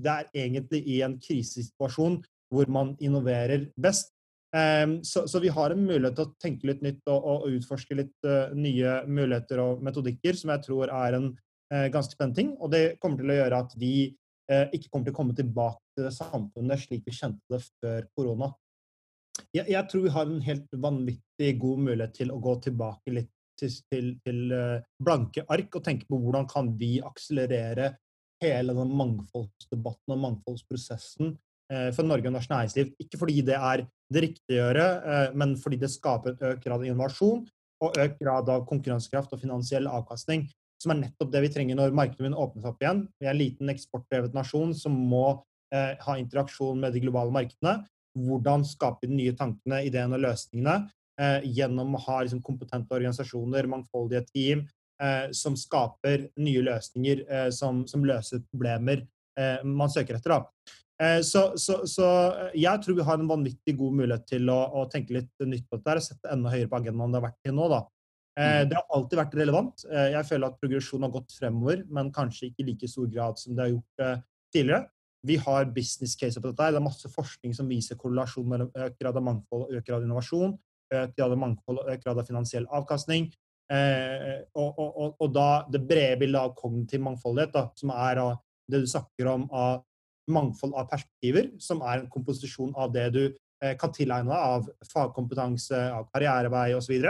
Speaker 6: det er egentlig i en krisesituasjon hvor man innoverer best. Eh, så, så, vi har en mulighet til å tenke litt nytt og, og, utforske litt uh, nye muligheter og metodikker, som jeg tror er en uh, ganske spennende ting. Og det kommer til å gjøre at vi uh, ikke kommer til å komme tilbake til samfunnet slik vi kjente det før korona. Jeg, jeg, tror vi har en helt vanvittig god mulighet til å gå tilbake litt til, til, til blanke ark og tenke på hvordan kan vi akselerere hele den mangfoldsdebatten og mangfoldsprosessen for Norge og norsk næringsliv. Ikke fordi det er det riktige å gjøre, men fordi det skaper en økt grad av innovasjon og økt grad av konkurransekraft og finansiell avkastning, som er nettopp det vi trenger når markedet åpnes opp igjen. Vi er en liten eksportdrevet nasjon som må eh, ha interaksjon med de globale markedene. Hvordan skape de nye tankene, ideene og løsningene eh, gjennom å ha liksom, kompetente organisasjoner, mangfoldige team, eh, som skaper nye løsninger som, som, løser problemer man søker etter. Da. Så, så, så, jeg tror vi har en vanvittig god mulighet til å, å tenke litt nytt på dette og sette enda høyere på agendaen enn det har vært til nå. Da. Det har alltid vært relevant. Jeg føler at progresjon har gått fremover, men kanskje ikke i like stor grad som det har gjort tidligere. Vi har business case på dette. Det er masse forskning som viser korrelasjon mellom økt grad av mangfold og økt grad av innovasjon, økt grad av mangfold og økt grad av finansiell avkastning. Og, og, og, og da det brede bildet av kognitiv mangfoldighet, da, som er det du snakker om av mangfold av perspektiver, som er en komposisjon av det du eh, kan tilegne deg av fagkompetanse, av karrierevei osv.,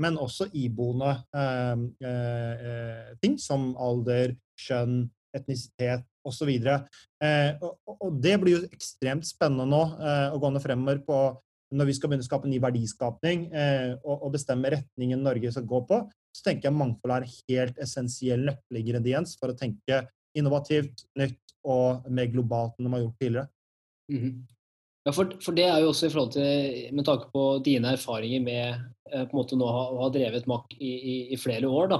Speaker 6: men også iboende eh, eh, ting som alder, kjønn, etnisitet osv. Eh, og, og det blir jo ekstremt spennende nå eh, å gå ned fremover på når vi skal begynne å skape ny verdiskapning eh, og, og, bestemme retningen Norge skal gå på, så tenker jeg mangfold er helt essensiell nøkkelingrediens for å tenke innovativt, nytt og mer globalt enn de har gjort tidligere.
Speaker 1: Mm -hmm. Ja, for, for, det er jo også i forhold til, med tanke på dine erfaringer med eh, på en måte nå å ha, ha drevet MAK i, i, i, flere år, da.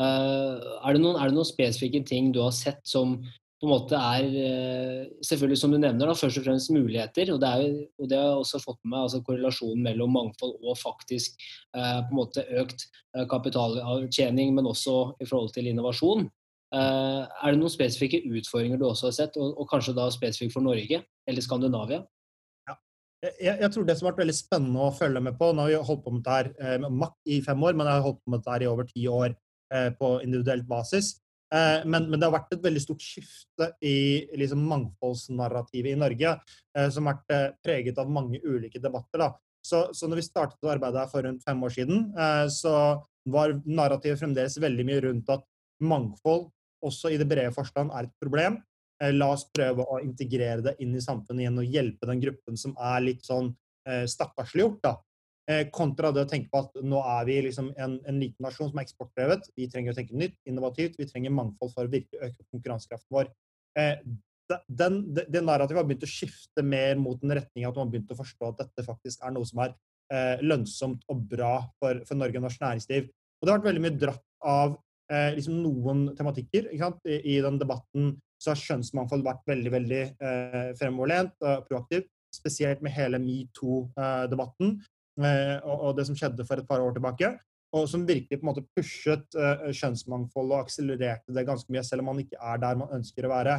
Speaker 1: Uh, er, det noen, er, det noen, spesifikke ting du har sett som på en måte er uh, Selvfølgelig, som du nevner, da, først og fremst muligheter. Og det, er, og det har jeg også fått med meg altså korrelasjonen mellom mangfold og faktisk på en måte økt kapitalavtjening, men også i forhold til innovasjon. Er det noen spesifikke utfordringer du også har sett, og, og kanskje da spesifikt for Norge eller Skandinavia?
Speaker 6: jeg, jeg, tror det som har vært veldig spennende å følge med på Nå har vi holdt på med dette her eh, med MAK i fem år, men jeg har holdt på med dette her i over ti år eh, på individuelt basis. Eh, men, men, det har vært et veldig stort skifte i liksom, mangfoldsnarrativet i Norge, eh, som har vært eh, preget av mange ulike debatter. Da. Så, så når vi startet å arbeide her for rundt fem år siden, eh, så var narrativet fremdeles veldig mye rundt at mangfold, også i det brede forstand, er et problem. Eh, la oss prøve å integrere det inn i samfunnet igjen og hjelpe den gruppen som er litt sånn eh, stakkarsliggjort. da. Eh, kontra det å tenke på at nå er vi liksom en, en liten nasjon som er eksportdrevet. Vi trenger å tenke nytt, innovativt. Vi trenger mangfold for å virkelig øke konkurransekraften vår. Den, det, narrativet har begynt å skifte mer mot den retning at man har begynt å forstå at dette faktisk er noe som er lønnsomt og bra for, for Norge og norsk næringsliv. Og det har vært veldig mye dratt av eh, liksom noen tematikker I, I, den debatten så har kjønnsmangfold vært veldig veldig eh, fremoverlent og proaktivt. Spesielt med hele metoo-debatten eh, og, og, det som skjedde for et par år tilbake. Og som virkelig på en måte pushet eh, kjønnsmangfold og akselererte det ganske mye, selv om man ikke er der man ønsker å være.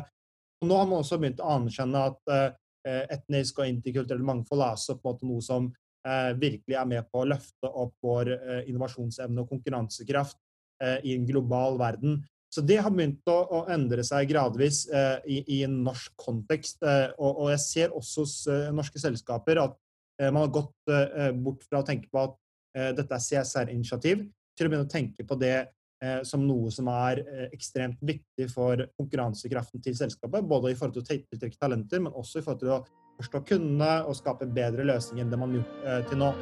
Speaker 6: Og nå har man også begynt å anerkjenne at eh, etnisk og interkulturelt mangfold er også på en måte noe som eh, virkelig er med på å løfte opp vår innovasjonsevne og konkurransekraft i en global verden. Så det har begynt å, å endre seg gradvis eh, i, i, en norsk kontekst. Eh, og, og, jeg ser også hos eh, norske selskaper at eh, man har gått eh, bort fra å tenke på at dette er CSR-initiativ, til å begynne å tenke på det som noe som er ekstremt viktig for konkurransekraften til selskapet. Både i forhold til å tiltrekke talenter, men også i forhold til å forstå kundene og skape bedre løsninger enn det man har gjort til nå.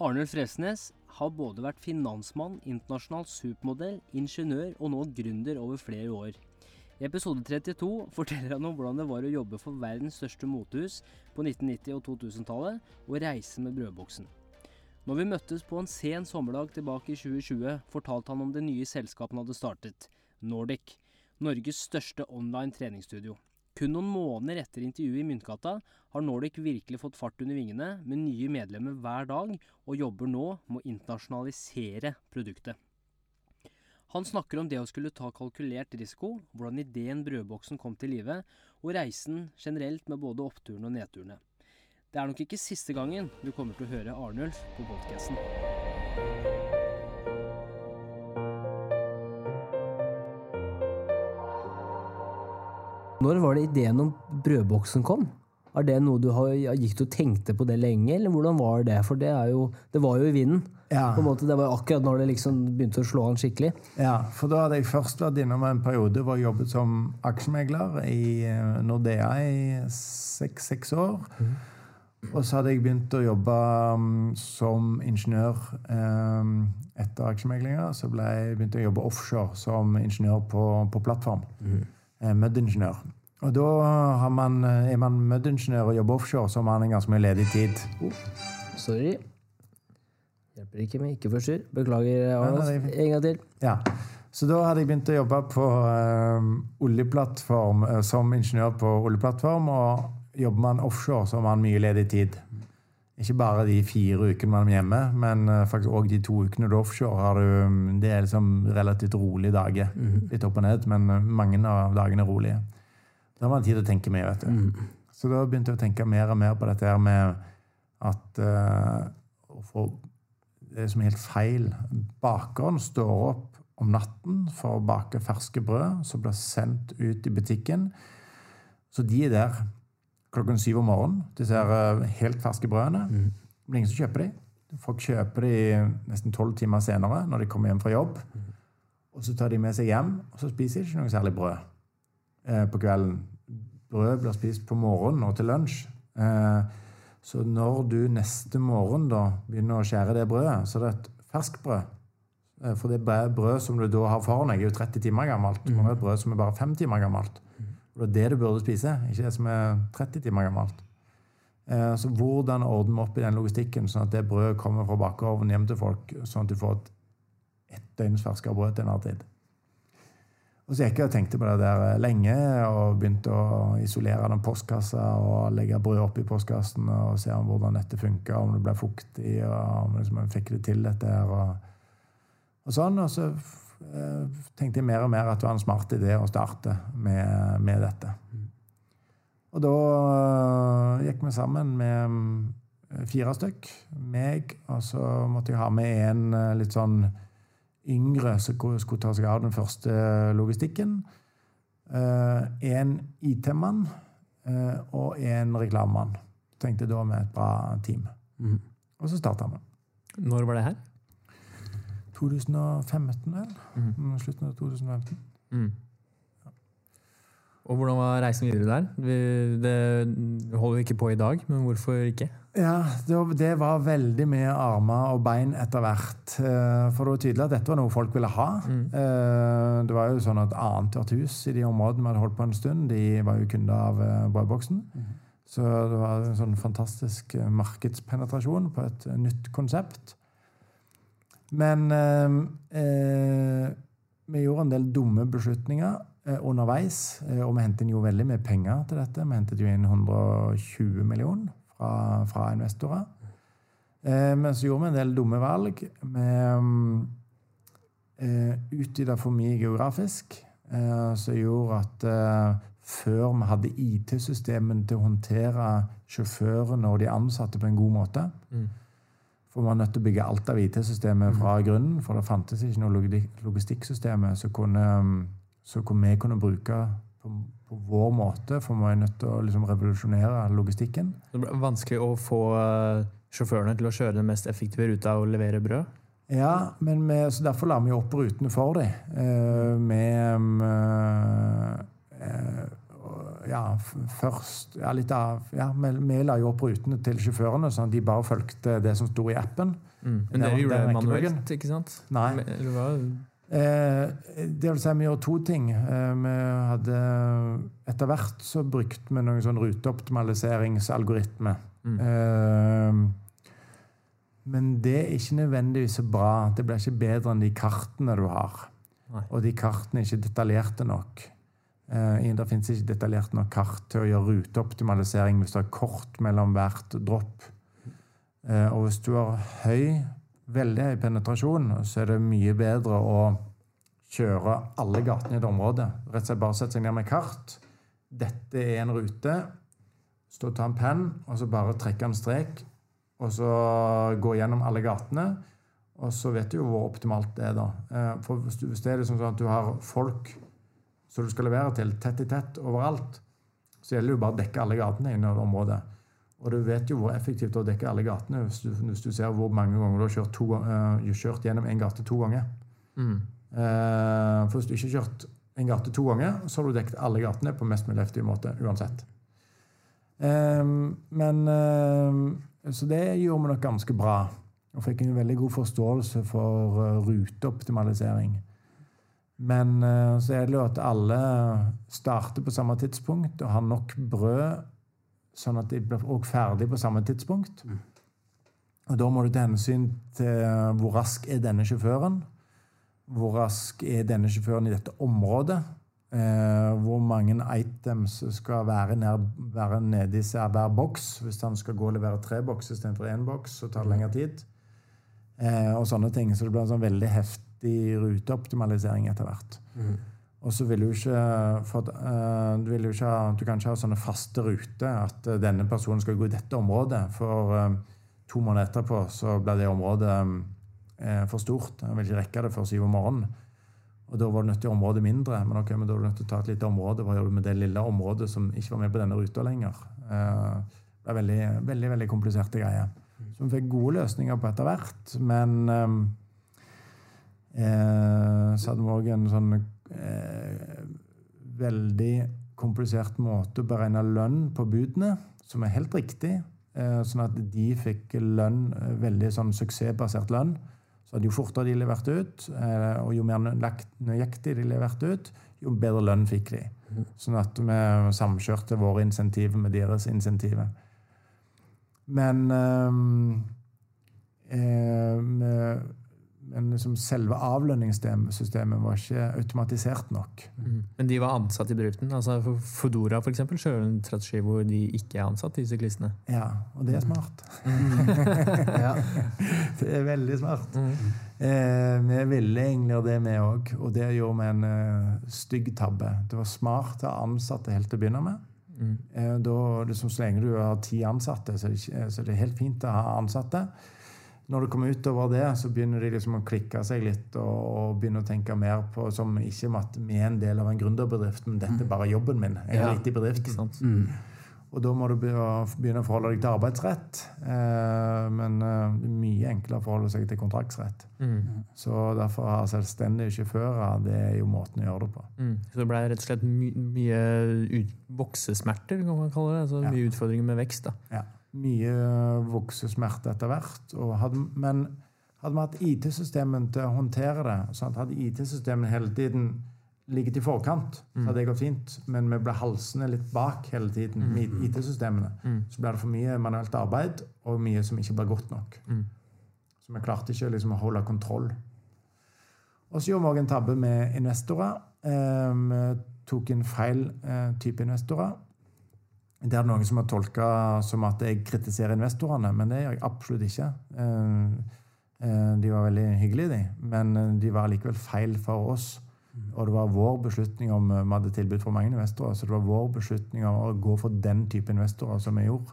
Speaker 1: Arnulf Fresnes har både vært finansmann, internasjonal supermodell, ingeniør og nå gründer over flere år. I episode 32 forteller han om hvordan det var å jobbe for verdens største motehus på 1990- og 2000-tallet, og reise med brødboksen. Når vi møttes på en sen sommerdag tilbake i 2020, fortalte han om det nye selskapet han hadde startet, Nordic, Norges største online treningsstudio. Kun noen måneder etter intervjuet i Myntgata har Nordic virkelig fått fart under vingene, med nye medlemmer hver dag, og jobber nå med å internasjonalisere produktet. Han snakker om det å skulle ta kalkulert risiko, hvordan ideen Brødboksen kom til live, og reisen generelt med både oppturene og nedturene. Det er nok ikke siste gangen du kommer til å høre Arnulf på podkasten.
Speaker 3: Når var det ideen om brødboksen kom? Er det noe du har, gikk og tenkte på det lenge, eller hvordan var det? For det, jo, det var jo i vinden. Ja. På en måte, det var akkurat når det liksom begynte å slå an skikkelig.
Speaker 7: Ja, for da hadde jeg først vært innom en periode hvor jeg jobbet som aksjemegler i eh, Nordea i seks, år. Mm. Og så hadde jeg begynt å jobbe um, som ingeniør um, etter aksjemeglinga. Så ble jeg begynte å jobbe offshore som ingeniør på, på plattform. Mm. Eh, møddingeniør. Og da man, eh, er man møddingeniør og jobber offshore, så har man en ganske mye ledig tid.
Speaker 3: Oh, sorry. Hjelper ikke med ikke forstyrr. Beklager, Arnold. En gang til.
Speaker 7: Ja. Så da hadde jeg begynt å jobbe på uh, oljeplattform som ingeniør på oljeplattform. Og jobber man offshore, så har man mye ledig tid. Ikke bare de fire ukene man er hjemme, men uh, faktisk òg de to ukene du er offshore. har du, um, Det er liksom relativt rolige dager. Mm. Litt opp og ned, men uh, mange av dagene er rolige. Da har man tid til å tenke mye. vet du. Mm. Så da begynte jeg å tenke mer og mer på dette her med at uh, for, Det er som helt feil. Bakeren står opp om natten for å bake ferske brød som blir sendt ut i butikken. Så de er der klokken syv om morgenen. Disse her eh, helt ferske brødene. Mm. Det blir ingen som kjøper de. Folk kjøper de nesten tolv timer senere når de kommer hjem fra jobb. Mm. Og så tar de med seg hjem, og så spiser de ikke noe særlig brød eh, på kvelden. Brød blir spist på morgenen og til lunsj. Eh, så når du neste morgen da begynner å skjære det brødet, så er det et ferskt brød. for det brød som du da har foran deg, er jo 30 timer gammelt. Mm. Og et brød som er bare 5 timer gammelt. Det er det du burde spise, ikke det som er 30 timer gammelt. Eh, så hvordan ordner vi opp i den logistikken, sånn at det brødet kommer fra bakeovnen hjem til folk, sånn at du får et, et døgns ferskere brød til enhver tid? Og så gikk jeg og tenkte på det der eh, lenge og begynte å isolere den postkassa og legge brød oppi postkassen og se om hvordan dette funka, om det ble fuktig, og om liksom, jeg fikk det til, dette her. Og, og sånn. Og så tenkte jeg mer og mer at det var en smart idé å starte med, med dette. Og da eh, gikk vi sammen med eh, fire stykk. Meg, og så måtte jeg ha med en litt sånn yngre som skulle ta seg av den første logistikken. En IT-mann og en reklamemann. Tenkte da med et bra team. Mm. Og så starta vi.
Speaker 4: Når var det her?
Speaker 7: 2015, vel? Mm. Slutten av 2015. Mm.
Speaker 4: Og hvordan var reisen videre der? Det holder vi ikke på i dag, men hvorfor ikke?
Speaker 7: Ja, Det var veldig mye armer og bein etter hvert. Eh, for det var tydelig at dette var noe folk ville ha. Mm. Eh, det var jo sånn at annethvert hus i de områdene vi hadde holdt på en stund, de var jo kunder av eh, Brødboksen. Mm. Så det var en sånn fantastisk markedspenetrasjon på et nytt konsept. Men eh, eh, vi gjorde en del dumme beslutninger eh, underveis. Eh, og vi hentet inn jo veldig mye penger til dette. Vi hentet jo inn 120 millioner fra, fra investorer. Eh, men så gjorde vi en del dumme valg. Vi eh, utvida for mye geografisk, som gjorde at før vi hadde IT-systemen til å håndtere sjåførene og de ansatte på en god måte.
Speaker 4: Mm.
Speaker 7: For vi var nødt til å bygge alt av IT-systemet fra grunnen, for det fantes ikke noe logistikksystem som som vi kunne bruke på, på vår måte, for vi var nødt til å liksom revolusjonere logistikken.
Speaker 4: Det ble vanskelig å få eh, sjåførene til å kjøre den mest effektive ruta og levere brød.
Speaker 7: Ja, men vi, så derfor la vi opp rutene for dem. Eh, med eh, og- ja, først ja, litt av, ja, vi, vi la jo opp rutene til sjåførene, sånn at de bare fulgte det som sto i appen.
Speaker 4: Men
Speaker 7: Det
Speaker 4: dere gjorde
Speaker 7: det
Speaker 4: manuelt, ikke sant?
Speaker 7: Nei.
Speaker 4: Eller hva?
Speaker 7: Eh, det vil si, vi gjorde to ting. Eh, vi hadde, etter hvert så brukte vi noen sånn ruteoptimaliseringsalgoritme.
Speaker 4: Mm.
Speaker 7: Eh, men det er ikke nødvendigvis så bra. Det blir ikke bedre enn de kartene du har.
Speaker 4: Nei.
Speaker 7: Og de kartene er ikke detaljerte nok. Eh, det fins ikke detaljert nok kart til å gjøre ruteoptimalisering hvis du har kort mellom hvert dropp. Eh, og hvis du har høy, veldig høy penetrasjon, så er det mye bedre å kjøre alle gatene i et område. Rett og slett bare sette seg ned med kart. Dette er en rute. Stå og ta en penn, og så bare trekke en strek. Og så gå gjennom alle gatene. Og så vet du jo hvor optimalt det er, da. Eh, For hvis det er liksom sånn at du har folk som du skal levere til, tett i tett overalt, så gjelder det jo bare å dekke alle gatene innen området. Og du vet jo hvor effektivt det er å dekke alle gatene hvis du, hvis du ser hvor mange ganger du har kjørt, to, uh, kjørt gjennom en gate to ganger.
Speaker 4: Mm.
Speaker 7: Uh, for hvis du ikke har kjørt en gate to ganger, så har du dekket alle gatene på mest mulig effektiv måte uansett. Eh, men uh, Så det gjorde vi nok ganske bra. Og fikk en veldig god forståelse for ruteoptimalisering. Men eh, så er det jo at alle starter på samme tidspunkt og har nok brød, sånn at de blir også ferdig på samme tidspunkt. Og da må du ta hensyn til hvor rask er denne sjåføren. Hvor rask er denne sjåføren i dette området? Eh, hvor mange items skal være, nær, være nede i hver- boks? Hvis han skal gå og levere tre bokser istedenfor én boks, så tar det lengre tid. Eh, og sånne ting. Så det blir en sånn veldig heftig ruteoptimalisering etter hvert. Og så vil du ikke for, eh, du, vil jo ikke ha, du kan ikke ha sånne faste ruter at uh, denne personen skal gå i dette området. For uh, to måneder etterpå så blir det området um, for stort. Jeg vil ikke rekke det før syv om morgenen. Og da var det nødt til området mindre. Men ok, men da er du nødt til å ta et lite område. Hva gjør du med det lille området som ikke var med på denne ruta lenger? Det er veldig, veldig, veldig kompliserte greier. Så vi fikk gode løsninger på etter hvert. Men eh, eh, så hadde vi òg en sånn eh, veldig komplisert måte å beregne lønn på budene, som er helt riktig. Eh, sånn at de fikk lønn, eh, veldig sånn suksessbasert lønn. Så jo fortere de leverte ut, eh, og jo mer nøyakt- nøyaktig de leverte ut, jo bedre lønn fikk de. Sånn at vi samkjørte våre insentiver med deres insentiver. Men ehm, eh, Men liksom selve avlønningssystemet var ikke automatisert nok.
Speaker 4: Mm. Men de var ansatt i bedriften? altså for Fodora for eksempel, kjører en strategi hvor de ikke er ansatt, de syklistene.
Speaker 7: Ja, og det er smart.
Speaker 3: Ja.
Speaker 7: Det er veldig smart. Eh, vi ville egentlig gjøre det, vi òg. Og det gjorde vi en eh, stygg tabbe. Det var smart å ha ansatte helt til å begynne med.
Speaker 4: Mm.
Speaker 7: Eh, da, liksom, så lenge du har ti ansatte, så er, det, så er det helt fint å ha ansatte. Når du kommer utover det, så begynner de liksom å klikke seg litt og, og begynne å tenke mer på som ikke at vi er en del av en gründerbedrift, men dette er bare jobben min. Jeg er
Speaker 3: Ja.
Speaker 7: litt i bedrift.
Speaker 4: Ikke?
Speaker 7: Og da må du begynne å forholde deg til arbeidsrett. Eh, men eh, det er mye enklere å forholde seg til kontraktsrett.
Speaker 4: Mm.
Speaker 7: Så derfor har ha selvstendige sjåfører, det er jo måten å gjøre det på.
Speaker 4: Mm. Så det ble rett og slett my mye voksesmerter, kan man kalle det. Altså
Speaker 7: Ja.
Speaker 4: Mye utfordringer med vekst. da.
Speaker 7: Ja. Mye voksesmerte etter hvert. Hadde, men hadde vi hatt IT-systemet til å håndtere det, sant? hadde IT-systemet hele tiden ligget i forkant, så hadde det gått fint. Men vi ble halsende litt bak hele tiden med IT-systemene. Så ble det for mye manuelt arbeid og mye som ikke ble godt nok.
Speaker 4: Mm.
Speaker 7: Så vi klarte ikke liksom, å holde kontroll. Og så gjorde vi òg en tabbe med investorer. Eh, Vi tok inn feil eh, type investorer. Det er noen som har tolka som at jeg kritiserer investorene, men det gjør jeg absolutt ikke. Eh, eh, De var veldig hyggelige, de, men eh, de var likevel feil for oss. Og det var vår beslutning om Vi hadde tilbud for mange investorer, så det var vår beslutning om å gå for den type investorer som vi gjorde.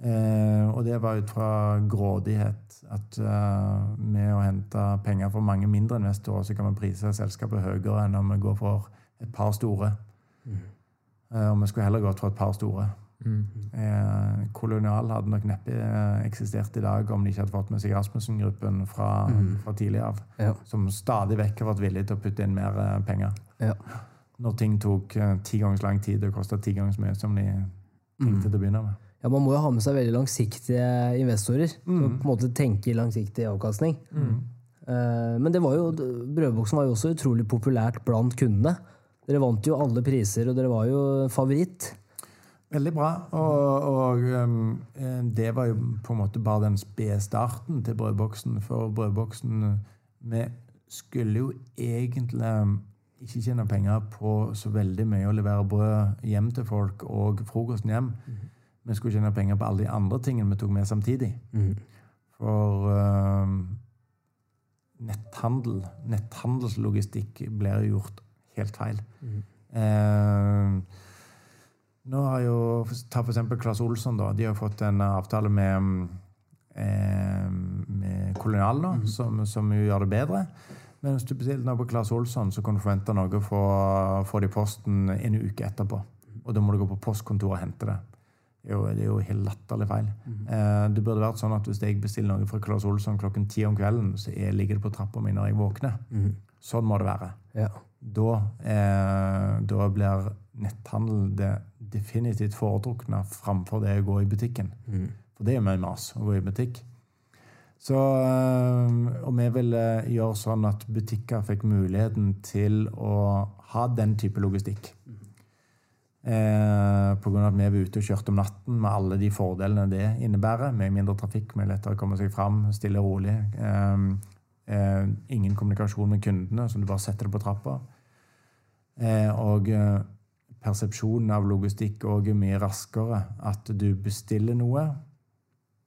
Speaker 7: Eh, og det var ut fra grådighet. At eh, med å hente penger for mange mindre investorer, så kan vi prise selskapet høyere enn om vi går for et par store. Eh, og vi skulle heller gått for et par store. Eh, Kolonial hadde nok neppe eh, eksistert i dag om de ikke hadde fått med seg Rasmussen-gruppen fra, fra tidlig av.
Speaker 3: Ja.
Speaker 7: Som stadig vekk har vært villig til å putte inn mer eh, penger.
Speaker 3: Ja.
Speaker 7: Når ting tok eh, ti ganger lang tid og kosta ti ganger så mye som de tenkte til å begynne med.
Speaker 3: Ja, Man må jo ha med seg veldig langsiktige investorer. Som på en måte tenker langsiktig avkastning. Eh, Men det var jo, brødboksen var jo også utrolig populært blant kundene. Dere vant jo alle priser, og dere var jo favoritt.
Speaker 7: Veldig bra. Og, og um, eh, det var jo på en måte bare den spede starten til brødboksen. For brødboksen Vi skulle jo egentlig um, ikke tjene penger på så veldig mye å levere brød hjem til folk og frokosten hjem. Vi skulle tjene penger på alle de andre tingene vi tok med samtidig. For um, netthandel, netthandelslogistikk blir jo gjort helt feil. Eh, nå har jo, Ta for eksempel Claes Olsson. da, De har fått en avtale med, eh, med Kolonial nå, som, som jo gjør det bedre. Men hvis du bestiller noe på Claes Olsson, så kan du forvente noe for, få det i posten en uke etterpå. Og da må du gå på postkontoret og hente det. Det er jo, det er jo helt latterlig feil. Eh, det burde vært sånn at Hvis jeg bestiller noe fra Claes Olsson klokken ti om kvelden, så jeg ligger det på trappa mi når jeg våkner. Sånn må det være
Speaker 3: Ja.
Speaker 7: Da, eh, da blir netthandel det definitivt foretrukne framfor det å gå i butikken. For det er mye mas å gå i butikk. Så, eh, og vi ville gjøre sånn at butikker fikk muligheten til å ha den type logistikk. Eh, av at vi var ute og kjørte om natten med alle de fordelene det innebærer. Med mindre trafikk, med lettere å komme seg fram, stille og rolig. Eh, eh, ingen kommunikasjon med kundene, så du bare setter det på trappa. Eh, og eh, persepsjonen av logistikk òg er mye raskere. At du bestiller noe,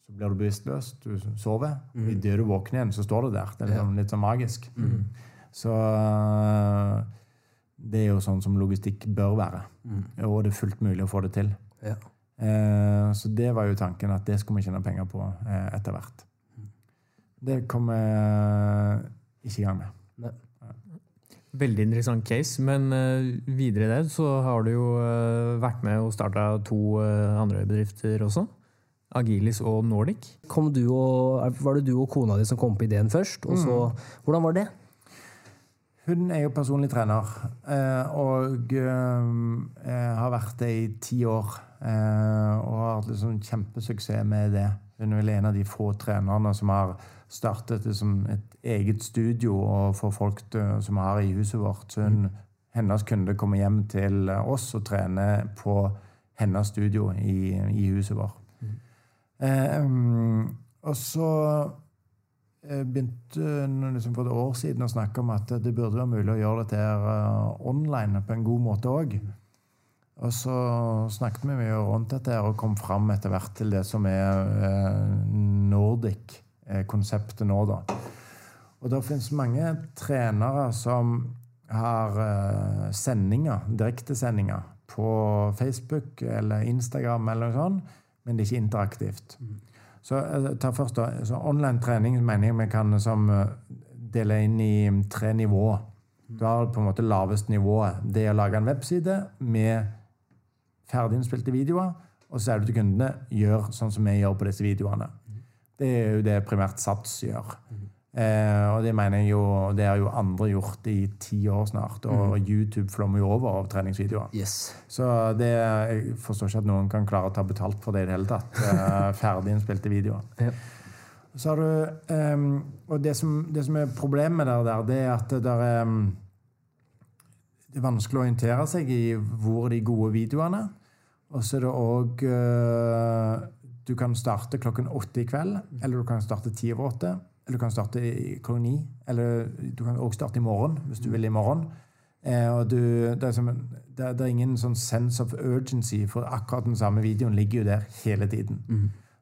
Speaker 7: så blir du bevisstløs, du sover. Og idet du våkner igjen, så står det der. Det er liksom litt sånn magisk. Så eh, det er jo sånn som logistikk bør være. Og det er fullt mulig å få det til.
Speaker 3: Ja.
Speaker 7: Eh, så det var jo tanken at det skulle vi tjene penger på eh, etter hvert. Det kom eh, ikke i gang med.
Speaker 4: Veldig interessant case, men eh, videre i det så har du jo eh, vært med og starta to eh, andre bedrifter også. Agilis og Nordic.
Speaker 3: Kom du og, var det du og kona di som kom på ideen først? Og så, Hvordan var det?
Speaker 7: Hun er jo personlig trener, eh, og eh, har vært det i ti år. eh, Og har hatt liksom kjempesuksess med det. Hun er vel en av de få trenerne som har startet liksom et eget studio og for folk som vi har i huset vårt. Så hun, hennes kunde kommer hjem til oss og trener på hennes studio i, i huset vårt. Eh, um, og så eh, begynte liksom for et år siden å snakke om at det burde være mulig å gjøre dette her eh, online på en god måte òg. Og så snakket vi mye rundt dette her og kom fram etter hvert til det som er eh, Nordic-konseptet nå, da. Og det finnes mange trenere som har eh, sendinger, direktesendinger på Facebook eller Instagram eller noe sånt, men det er ikke interaktivt. Så eh, ta først da, så Online trening mener jeg vi kan som, eh, dele inn i tre nivåer. Du har på en måte lavest nivået. Det er å lage en webside med ferdiginnspilte videoer, og så sier du til kundene gjør sånn som vi gjør på disse videoene. Det er jo det primært Sats gjør. Eh, og det mener jeg jo, det har jo andre gjort i ti år snart. Og YouTube flommer jo over av treningsvideoer.
Speaker 3: Yes.
Speaker 7: Så det, jeg forstår ikke at noen kan klare å ta betalt for det i det hele tatt. Eh, Ferdiginnspilte videoer.
Speaker 3: Ja.
Speaker 7: Så har du eh, Og det som, det som er problemet der, der, det er at det er ehm, Det er vanskelig å orientere seg i hvor de gode videoene. Og så er det òg Du kan starte klokken åtte i kveld, eller du kan starte ti over åtte. Eller du kan starte i- klokken ni. Eller du kan også starte i morgen, hvis du vil i morgen. Eh, og du, det, er som, det, er, det er ingen sånn sense of urgency, for akkurat den samme videoen ligger jo der hele tiden.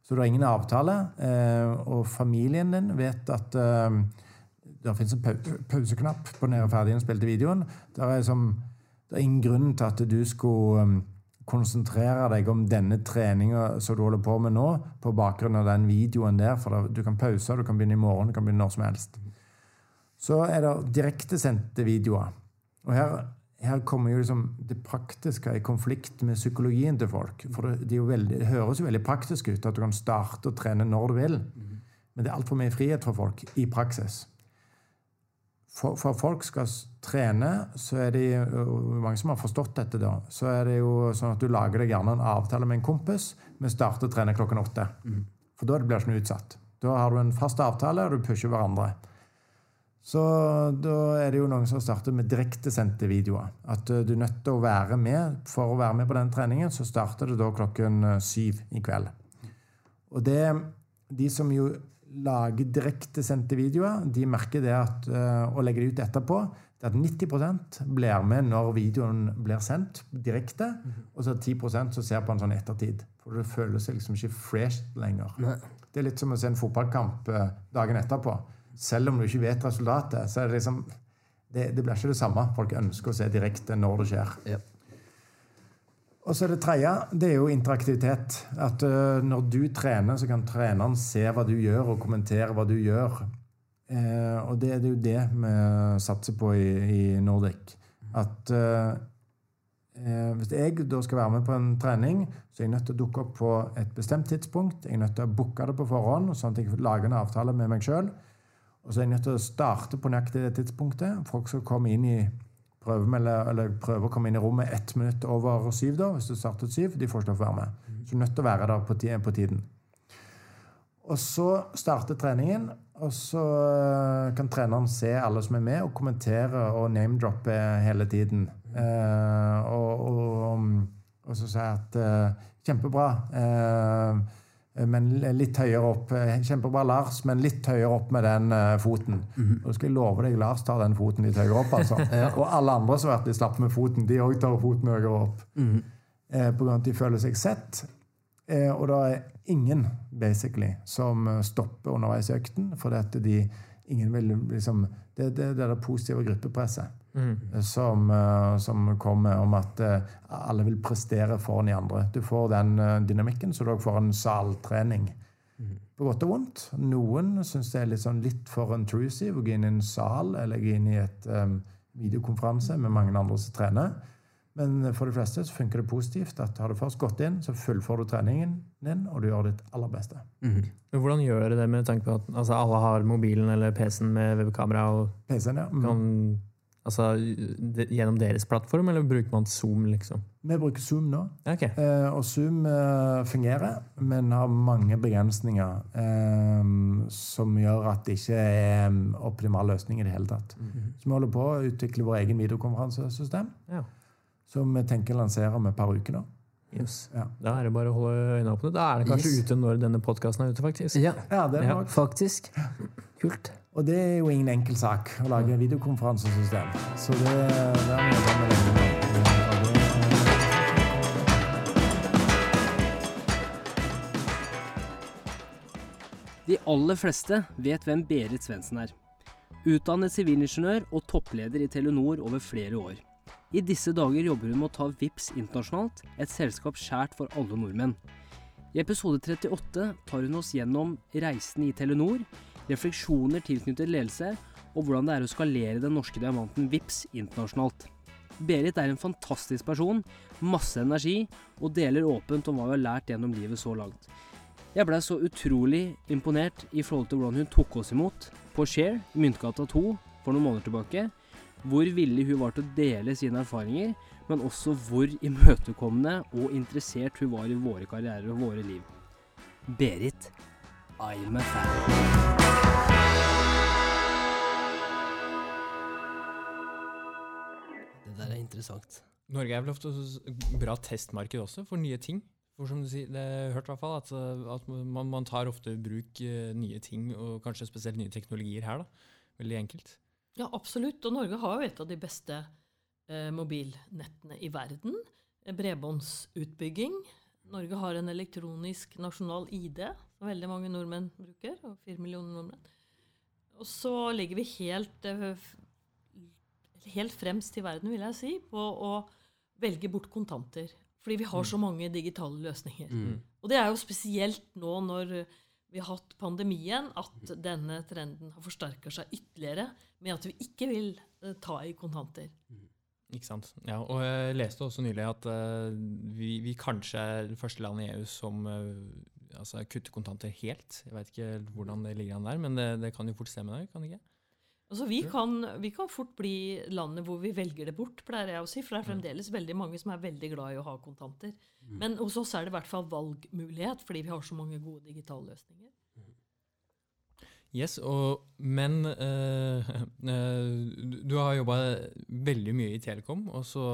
Speaker 7: Så du har ingen avtale, eh, og familien din vet at eh, det finnes en pauseknapp på den ferdig innspilte videoen. Det er, som, det er ingen grunn til at du skulle konsentrere deg om denne treninga som du holder på med nå, på bakgrunn av den videoen der. For du kan pause, du kan begynne i morgen, du kan begynne når som helst. Så er det direktesendte videoer. Og her, her kommer jo liksom det praktiske i konflikt med psykologien til folk. For det, det, veldig, det høres jo veldig praktisk ut at du kan starte å trene når du vil. Men det er altfor mye frihet for folk i praksis. For, for folk skal trene, så er det mange som har forstått dette, da, så er det jo sånn at du lager deg gjerne en avtale med en kompis. Vi starter å trene klokken åtte. For da blir det ikke noe utsatt. Da har du en fast avtale, og du pusher hverandre. Så da er det jo noen som starter med direktesendte videoer. At du er nødt til å være med. For å være med på den treningen, så starter det da klokken syv i kveld. Og det, de som jo lager direktesendte videoer, de merker det at, eh, og legger det ut etterpå, det at 90% blir med når videoen blir sendt direkte, og så er 10% som ser på en sånn ettertid. For det føles liksom ikke fresh lenger. Det er litt som å se en fotballkamp eh, dagen etterpå. Selv om du ikke vet resultatet, så er det liksom det, det blir ikke det samme. Folk ønsker å se direkte når det skjer.
Speaker 3: Ja.
Speaker 7: Og så det tredje, det er jo interaktivitet. At uh, når du trener, så kan treneren se hva du gjør, og kommentere hva du gjør. Uh, og det, det er jo det vi satser på i, i Nordic. At uh, hvis jeg da skal være med på en trening, så er jeg nødt til å dukke opp på et bestemt tidspunkt. Jeg er nødt til å booke det på forhånd, sånn at jeg lager en avtale med meg sjøl. Og så er jeg nødt til å starte på nøyaktig det tidspunktet. Folk skal komme inn i prøve, med, eller, eller prøve å komme inn i rommet ett minutt over syv, da, hvis du startet syv. De får ikke lov til å være med. Så du er nødt til å være der på, på tiden. Og så starter treningen, og så øh, kan treneren se alle som er med, og kommentere og name-droppe hele tiden. Eh, og, og, og så si at eh, Kjempebra. Eh, men litt høyere opp. Eh, Kjempebra, Lars, men litt høyere opp med den eh, foten. Og da skal jeg love deg, Lars tar den foten litt høyere opp. altså. Og alle andre som har vært litt slappe med foten, de òg tar foten høyere opp. Eh, på grunn av at de føler seg sett. Eh, og det er ingen basically som eh, stopper underveis i økten. For det de, ingen vil liksom, det, det, det er det positive gruppepresset eh, som, eh, som kommer om at eh, alle vil prestere foran de andre. Du får den dynamikken, så du også får en saltrening. På godt og vondt. Noen syns det er litt, sånn litt for intrusive å gå inn i en sal eller gå inn i et um, videokonferanse med mange andre som trener. Men for de fleste så funker det positivt at har du først gått inn, så fullfører du treningen din, og du gjør ditt aller beste.
Speaker 4: Mm. hvordan gjør dere det med tanke på at altså, alle har mobilen eller PC-en med webkamera og
Speaker 7: PC-en, ja. Mm.
Speaker 4: kan Altså de, gjennom deres plattform, eller bruker man Zoom, liksom?
Speaker 7: Vi bruker Zoom nå.
Speaker 4: Okay.
Speaker 7: Eh, og Zoom eh, fungerer, men har mange begrensninger eh, som gjør at det ikke er en optimal løsning i det hele tatt. Så vi holder på å utvikle vår egen videokonferansesystem,
Speaker 4: Ja.
Speaker 7: som vi tenker å lansere om et par uker nå.
Speaker 4: Yes.
Speaker 7: Ja.
Speaker 4: Da er det bare å holde øynene åpne. Da er det kanskje
Speaker 3: Yes.
Speaker 4: ute når denne podkasten er ute, faktisk.
Speaker 3: Ja,
Speaker 7: Ja, det er
Speaker 4: Ja.
Speaker 3: faktisk. Kult.
Speaker 7: Og det er jo ingen enkel sak å lage videokonferansesystem. Så det, det er mye med det-
Speaker 1: De aller fleste vet hvem Berit Svendsen er. Utdannet sivilingeniør og toppleder i Telenor over flere år. I disse dager jobber hun med å ta VIPS internasjonalt, et selskap skjært for alle nordmenn. I episode 38 tar hun oss gjennom reisen i Telenor, refleksjoner tilknyttet ledelse, og hvordan det er å skalere den norske diamanten VIPS internasjonalt. Berit er en fantastisk person, masse energi, og deler åpent om hva hun har lært gjennom livet så langt. Jeg blei så utrolig imponert i forhold til hvordan hun tok oss imot på Share i Myntgata 2 for noen måneder tilbake. Hvor villig hun var til å dele sine erfaringer, men også hvor imøtekommende og interessert hun var i våre karrierer og våre liv. Berit, I'm a fan. Interessant.
Speaker 4: Norge er vel ofte et bra testmarked også for nye ting. For som du sier, det har jeg hørt i hvert fall, at, uh, at man, man tar ofte i bruk uh, nye ting, og kanskje spesielt nye teknologier her. da. Veldig enkelt.
Speaker 8: Ja, absolutt. Og Norge har jo et av de beste eh, mobilnettene i verden. Eh, Bredbåndsutbygging. Norge har en elektronisk nasjonal ID, som veldig mange nordmenn bruker. og fire millioner nordmenn. Og så ligger vi helt, eh, helt fremst i verden, vil jeg si, på å velge bort kontanter. Fordi vi har så mange digitale løsninger. Og det er jo spesielt nå når vi har hatt pandemien, at denne trenden har forsterka seg ytterligere med at vi ikke vil eh, ta i kontanter.
Speaker 4: Ikke sant. Ja, og jeg leste også nylig at eh, vi, vi kanskje er det første landet i EU som eh, altså kutter kontanter helt. Jeg vet ikke hvordan det ligger an der, men det, det kan jo fort stemme kan det ikke?
Speaker 8: Altså, vi, kan, vi kan fort bli landet hvor vi velger det bort, pleier jeg å si. For det er fremdeles veldig mange som er veldig glad i å ha kontanter. Men hos oss er det i hvert fall valgmulighet, fordi vi har så mange gode digitale løsninger.
Speaker 4: Yes, og, men eh, eh, du- har jobba veldig mye i Telekom, og så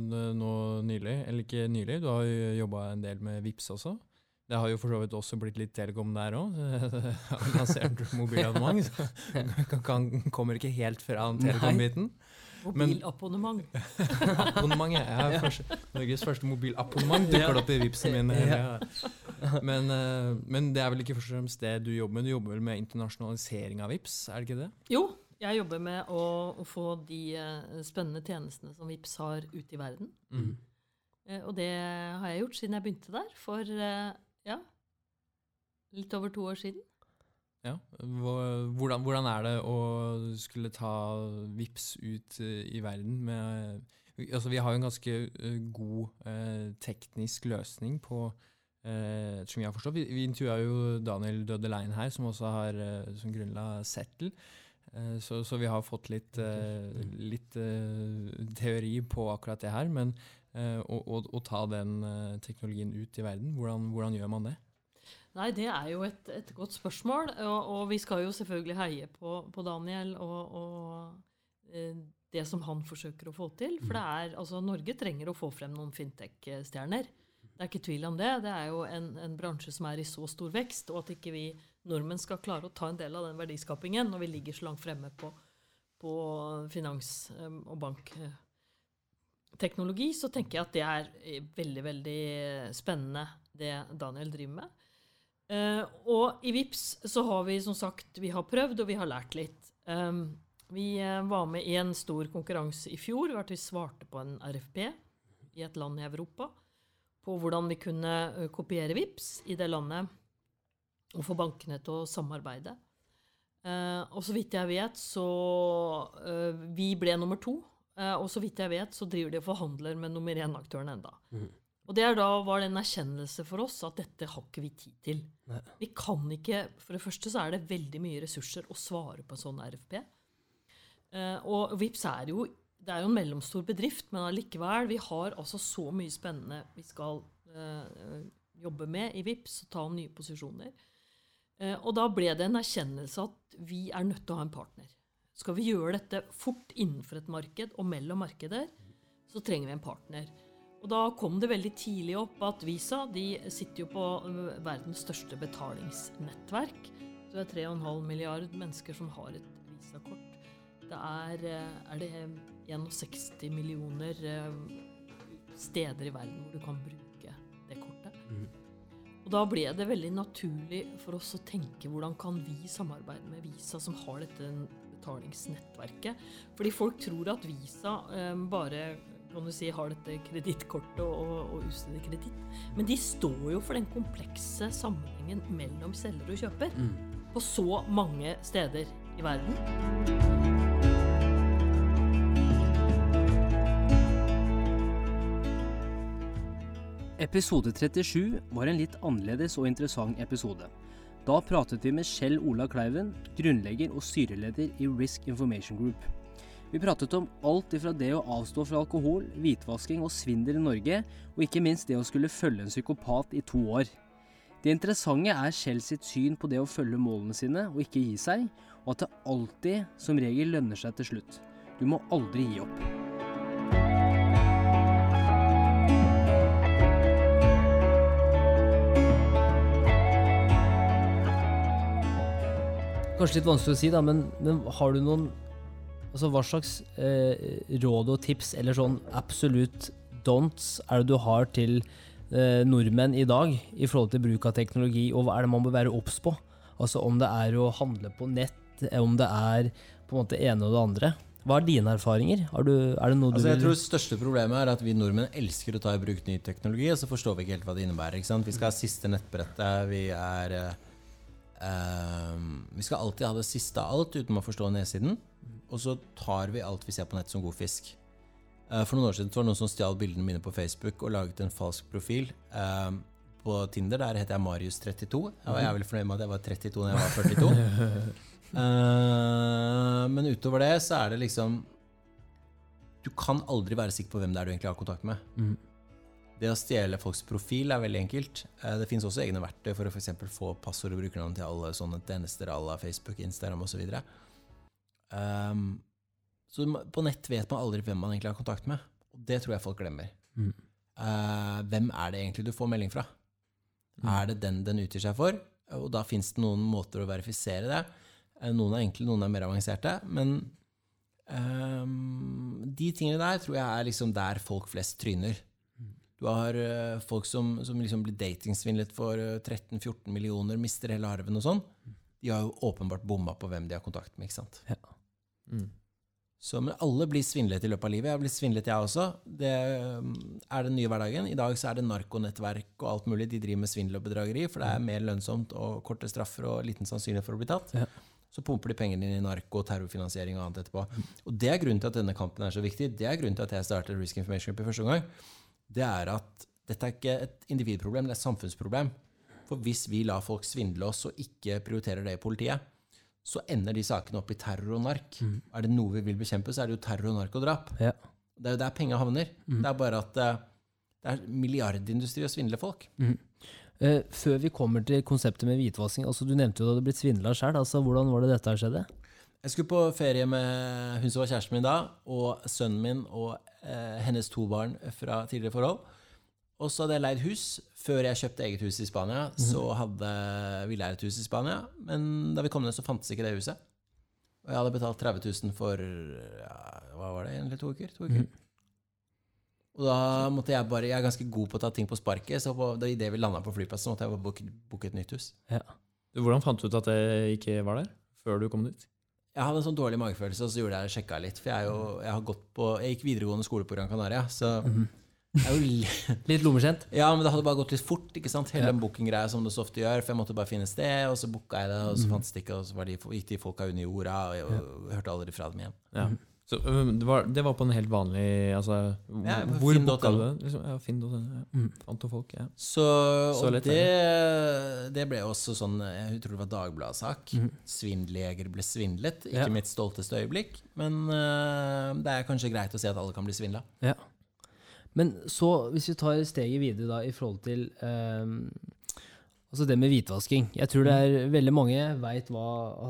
Speaker 4: eh, nå nylig, eller ikke nylig, du har jo jobba en del med Vips også. Det har jo for så vidt også blitt litt Telekom der òg. Lansert mobilabonnement. kan- Kommer ikke helt fra Telekom-biten. Mobilabonnement.
Speaker 8: Mobilabonnement.
Speaker 4: ja. Jeg har første, Norges første mobilabonnement dukker opp i Vipsen min. Ja. Men, eh, men det er vel ikke først og fremst det du jobber med? Du jobber vel med internasjonalisering av Vips, er det ikke det?
Speaker 8: Jo, jeg jobber med å, å få de eh, spennende tjenestene som Vips har ute i verden.
Speaker 4: Mm.
Speaker 8: Eh, og det har jeg gjort siden jeg begynte der, for ja, litt over to år siden.
Speaker 4: Ja. Hvordan, hvordan er det å skulle ta Vips ut eh, i verden med Altså, vi har jo en ganske eh, god eh, teknisk løsning på eh, som jeg har forstått. Vi, vi intervjua jo Daniel Dødelein her, som også har eh, som grunnla Settle. Eh, så, så vi har fått litt, eh, litt eh, teori på akkurat det her. Men eh, å, å, å ta den eh, teknologien ut i verden, hvordan, hvordan gjør man det?
Speaker 8: Nei, det er jo et, et godt spørsmål, og, og vi skal jo selvfølgelig heie på, på Daniel og, og eh, det som han forsøker å få til. For det er, altså, Norge trenger å få frem noen fintech-stjerner. Det er ikke tvil om det. Det er jo en, en bransje som er i så stor vekst, og at ikke vi nordmenn skal klare å ta en del av den verdiskapingen når vi ligger så langt fremme på, på finans- og og bankteknologi, så tenker jeg at det er eh, veldig, veldig spennende det Daniel driver med. Uh, og i VIPS så har vi som sagt vi har prøvd og vi har lært litt. Um, vi eh, var med i en stor konkurranse i fjor, hvor vi svarte på en RFP i et land i Europa på hvordan vi kunne kopiere VIPS i det landet og få bankene til å samarbeide. Og så vidt jeg vet, så Vi ble nummer to. Eh, og så vidt jeg vet, så driver de og forhandler med nummer én-aktøren enda. Og det er da var det en erkjennelse for oss at dette har ikke vi tid til. Vi kan ikke For det første så er det veldig mye ressurser å svare på en sånn RFP. Eh, og VIPS er jo det er jo en mellomstor bedrift, men allikevel, vi har altså så mye spennende vi skal eh, jobbe med i VIPS, og ta nye posisjoner. Eh, og da ble det en erkjennelse at vi er nødt til å ha en partner. Skal vi gjøre dette fort innenfor et marked og mellom markeder, så trenger vi en partner. Og da kom det veldig tidlig opp at Visa de sitter jo på verdens største betalingsnettverk. Så det er 3,5 milliard mennesker som har et Visa-kort. Det er, eh, er det 61 millioner eh, steder i verden hvor du kan bruke det kortet. Og da ble det veldig naturlig for oss å tenke hvordan kan vi samarbeide med Visa, som har dette betalingsnettverket. Fordi folk tror at Visa eh, bare kan du si, har dette kredittkortet og, og, utsteder kreditt. Men de står jo for den komplekse sammenhengen mellom selger og kjøper på så mange steder i verden.
Speaker 1: Episode 37 var en litt annerledes og interessant episode. Da pratet vi med Kjell Ola Kleiven, grunnlegger og styreleder i Risk Information Group. Vi pratet om alt ifra det å avstå fra alkohol, hvitvasking og svindel i Norge, og ikke minst det å skulle følge en psykopat i to år. Det interessante er Kjell sitt syn på det å følge målene sine og ikke gi seg, og at det alltid som regel lønner seg til slutt. Du må aldri gi opp.
Speaker 3: Kanskje litt vanskelig å si, da, men, men har du noen Altså, hva slags eh, råd og tips, eller sånn absolutt don'ts, er det du har til eh, nordmenn i dag i forhold til bruk av teknologi, og hva er det man bør være obs på? Altså om det er å handle på nett,
Speaker 1: nett, om det er på en måte ene og det andre. Hva er dine erfaringer? Har du, er det noe du
Speaker 9: Altså, jeg
Speaker 1: vil
Speaker 9: tror det største problemet er at vi nordmenn elsker å ta i bruk ny teknologi, og så forstår vi ikke helt hva det innebærer. Ikke sant? Vi skal ha siste nettbrettet, vi er eh, Vi skal alltid ha det siste av alt uten å forstå nedsiden. Og så tar vi alt vi ser på nett som god fisk. Uh, for noen år siden var det noen som stjal bildene mine på Facebook og laget en falsk profil. Uh, på Tinder der heter jeg Marius32, og jeg er veldig fornøyd med at jeg var 32 da jeg var 42. Eh, men utover det så er det liksom Du kan aldri være sikker på hvem det er du egentlig har kontakt med.
Speaker 1: Mhm.
Speaker 9: Det å stjele folks profil er veldig enkelt. Eh, det fins også egne verktøy for å for få passord og brukernavn til alle sånne tjenester à la Facebook, Instagram osv. Så, um, så på nett vet man aldri hvem man egentlig har kontakt med. Og det tror jeg folk glemmer.
Speaker 1: Mm.
Speaker 9: Uh, hvem er det egentlig du får melding fra?
Speaker 1: Mm.
Speaker 9: Er det den den utgir seg for? Og da fins det noen måter å verifisere det. Eh, Noen er enkle, noen er mer avanserte. Men um, de tingene der tror jeg er liksom der folk flest tryner. Du har eh, folk som, som liksom blir datingsvindlet for eh, 13-14 millioner, mister hele arven og sånn. De har jo åpenbart bomma på hvem de har kontakt med. ikke sant?
Speaker 4: Mm.
Speaker 9: Så, men alle blir svindlet i løpet av livet. Jeg har blitt svindlet, jeg også. Det um, er den nye hverdagen. I dag så er det narkonettverk og alt mulig. De driver med svindel og bedrageri, for det er mer lønnsomt og korte straffer og liten sannsynlighet for å bli tatt.
Speaker 1: Ja.
Speaker 9: Så pumper de pengene inn i narko, terrorfinansiering og annet etterpå. Og det er grunnen til at denne kampen er så viktig. Det er grunnen til at jeg startet Risk Information Group i første omgang. Det er at dette er ikke et individproblem, det er et samfunnsproblem. For hvis vi lar folk svindle oss og ikke prioriterer det i politiet, så ender de sakene opp i terror og nark. Er det noe vi vil bekjempe, så er det jo terror, nark og drap.
Speaker 1: Ja.
Speaker 9: Det er jo der penga havner. Det er bare at eh, det er milliardindustri å svindle folk.
Speaker 1: Eh, Før vi kommer til konseptet med hvitvasking, altså du nevnte jo du hadde blitt svindla sjøl. Altså, hvordan var det dette skjedde?
Speaker 9: Jeg skulle på ferie med hun som var kjæresten min da, og sønnen min og hennes to barn fra tidligere forhold. Og så hadde jeg leid hus. Før jeg kjøpte eget hus i Spania, så hadde vi leid et hus i Spania. Men da vi kom ned, så fantes ikke det huset. Og jeg hadde betalt 30 000 for ja, hva var det, en eller to uker? To uker. Og da måtte jeg bare Jeg er ganske god på å ta ting på sparket, så på, da, det vi landa på flyplassen, måtte jeg booke et nytt hus.
Speaker 4: Ja. Hvordan fant du ut at det ikke var der, før du kom dit?
Speaker 9: Jeg hadde en sånn dårlig magefølelse, og så gjorde jeg sjekka litt. For jeg, er jo, jeg har gått på Jeg gikk videregående skole på Gran Canaria, så er jo li-
Speaker 1: Litt lommekjent?
Speaker 9: Ja, men det hadde bare gått litt fort. ikke sant? Hele
Speaker 1: Ja.
Speaker 9: den booking-greia som det så ofte gjør. For jeg måtte bare finne sted, og så booka jeg det, og så fantes det ikke, og så var de, gikk de folka under jorda, og og jeg hørte aldri fra dem igjen.
Speaker 4: Ja. Så det, var, det var på en helt vanlig altså,
Speaker 9: Ja,
Speaker 4: Hvor booka du den? Liksom, ja, Finn.no.
Speaker 1: Mm.
Speaker 4: Fant du folk? Ja.
Speaker 9: Så,
Speaker 4: Så
Speaker 9: og
Speaker 4: lett
Speaker 9: det, det ble også sånn Jeg tror det var Dagbladet-sak. Svindeljeger ble svindlet. Ikke
Speaker 1: Ja.
Speaker 9: mitt stolteste øyeblikk, men uh, det er kanskje greit å se at alle kan bli svindla.
Speaker 1: Ja. Men så, hvis vi tar steget videre da, i forhold til ehm, altså det med hvitvasking. Jeg tror det er veldig mange vet hva,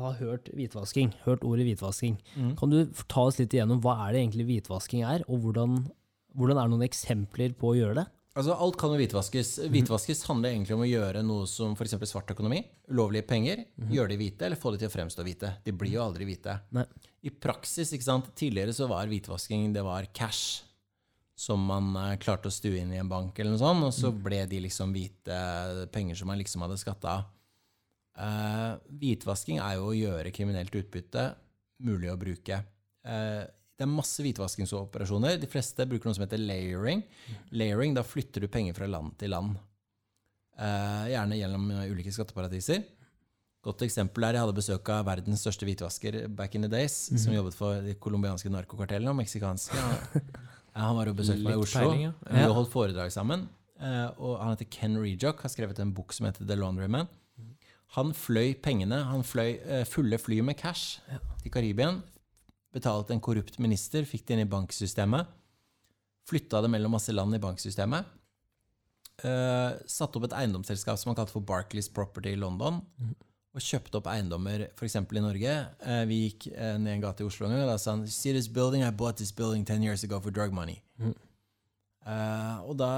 Speaker 1: har hørt hvitvasking, hørt ordet hvitvasking. Kan du ta oss litt igjennom hva er det egentlig hvitvasking er, og hvordan, hvordan er noen eksempler på å gjøre det?
Speaker 9: Altså, Alt kan jo hvitvaskes. Hvitvaskes handler egentlig om å gjøre noe som f.eks. svart økonomi. Ulovlige penger. Gjøre de hvite, eller få de til å fremstå hvite. De blir jo aldri hvite.
Speaker 1: Nei.
Speaker 9: I praksis, ikke sant? Tidligere så var hvitvasking det var cash som man eh, klarte å stue inn i en bank, eller noe sånt, og så ble de liksom hvite penger som man liksom hadde skatta av. Eh, hvitvasking er jo å gjøre kriminelt utbytte mulig å bruke. Eh, det er masse hvitvaskingsoperasjoner. De fleste bruker noe som heter layering. Layering, Da flytter du penger fra land til land. Eh, gjerne gjennom eh, ulike skatteparadiser. Godt eksempel er jeg hadde besøk av verdens største hvitvasker back in the days, som jobbet for de colombianske narkokartellene og meksikanske. Han, var og besøkte meg i Oslo.
Speaker 4: peiling, ja.
Speaker 9: Vi har holdt foredrag sammen. eh, og han heter Ken Rejock, har skrevet en bok som heter The Laundry Man. Han fløy pengene, han fløy eh, fulle fly med cash til Karibien. Betalte en korrupt minister, fikk det inn i banksystemet. Flytta det mellom masse land i banksystemet. Uh, satte opp et eiendomsselskap som han kalte for Barclays Property i London. Og kjøpte opp eiendommer f.eks. i Norge. Eh, vi gikk eh, ned en gate i Oslo og da sa han See this building? I bought this building 10 years ago for drug money. Uh, og da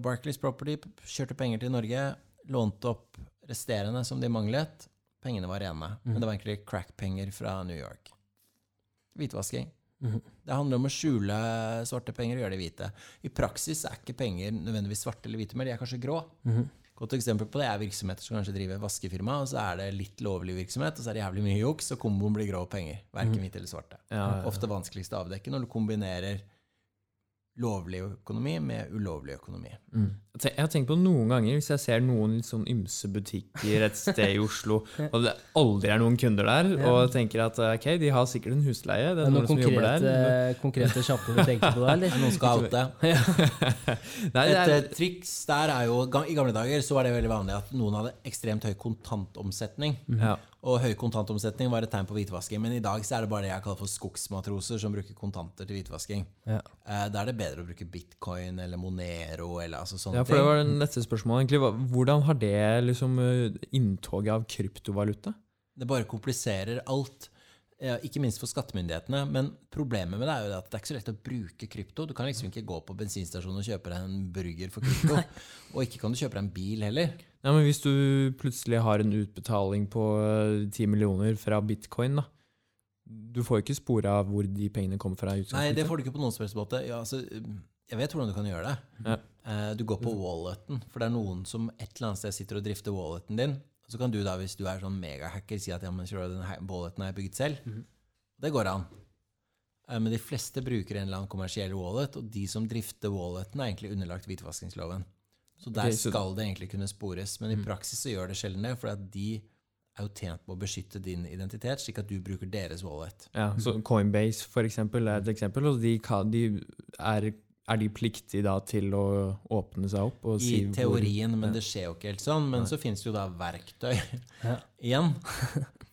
Speaker 9: Barclays Property kjørte penger til Norge, lånte opp resterende som de manglet. Pengene var rene, men det var egentlig crack-penger fra New York. Hvitvasking. Det handler om å skjule svarte penger og gjøre de hvite. I praksis er ikke penger nødvendigvis svarte eller hvite, men de er kanskje grå. Godt eksempel på det er virksomheter som kanskje driver vaskefirma, og så er det litt lovlig virksomhet, og så er det jævlig mye juks, og komboen blir grå penger. Verken hvitt eller svarte.
Speaker 4: Ja, ja, ja.
Speaker 9: Ofte vanskeligst å avdekke når du kombinerer lovlig økonomi med ulovlig økonomi.
Speaker 4: Jeg Jeg har tenkt på noen ganger, hvis jeg ser noen litt sånn ymse butikker et sted i Oslo, og det aldri er noen kunder der, og tenker at ok, de har sikkert en husleie, det
Speaker 3: Det
Speaker 4: er
Speaker 3: er
Speaker 4: noen
Speaker 3: noen konkrete,
Speaker 4: der.
Speaker 3: konkrete kjappe du tenker på der, eller?
Speaker 9: Noen skal oute.
Speaker 4: Det
Speaker 9: Et
Speaker 4: er,
Speaker 9: eh, triks der er jo I gamle dager så var det veldig vanlig at noen hadde ekstremt høy kontantomsetning.
Speaker 4: ja.
Speaker 9: Og høy kontantomsetning var et tegn på hvitvasking. Men i dag så er det bare det jeg kaller for skogsmatroser som bruker kontanter til hvitvasking.
Speaker 3: Ja.
Speaker 9: Eh, Da er det bedre å bruke bitcoin eller Monero eller altså sånne
Speaker 4: ja, for det var det neste spørsmålet. egentlig. Hvordan har det liksom eh, inntoget av kryptovaluta?
Speaker 9: Det bare kompliserer alt. Ja, Ikke minst for skattemyndighetene. Men problemet med det er jo at det er ikke så lett å bruke krypto. Du kan liksom ikke gå på bensinstasjonen og kjøpe deg en burger for krypto. og ikke kan du kjøpe deg en bil heller.
Speaker 4: Ja, men Hvis du plutselig har en utbetaling på ti 10 millioner fra bitcoin, da. Du får jo ikke spore av hvor de pengene kommer fra.
Speaker 9: Nei, det får du ikke på noen som. Ja, altså, jeg vet hvordan du kan gjøre det.
Speaker 4: Ja.
Speaker 9: Eh, Du går på walleten, for det er noen som et eller annet sted sitter og drifter walleten din. Så kan du da, hvis du er sånn megahacker, si at ja, men den walleten har jeg bygget selv. Det går an. Eh, Men de fleste bruker en eller annen kommersiell wallet, og de som drifter walleten, er egentlig underlagt hvitvaskingsloven. Så der
Speaker 4: okay, så-
Speaker 9: skal det egentlig kunne spores. Men i praksis så gjør det sjelden det, for de er jo tjent på å beskytte din identitet, slik at du bruker deres wallet.
Speaker 4: Ja, så Coinbase for eksempel, er et eksempel. og de, kan, de er, er de pliktige da til å åpne seg opp? Og
Speaker 9: I
Speaker 4: si hvor-
Speaker 9: teorien, men
Speaker 4: ja.
Speaker 9: det skjer jo ikke helt sånn. Men så finnes det jo da verktøy
Speaker 3: Ja.
Speaker 9: igjen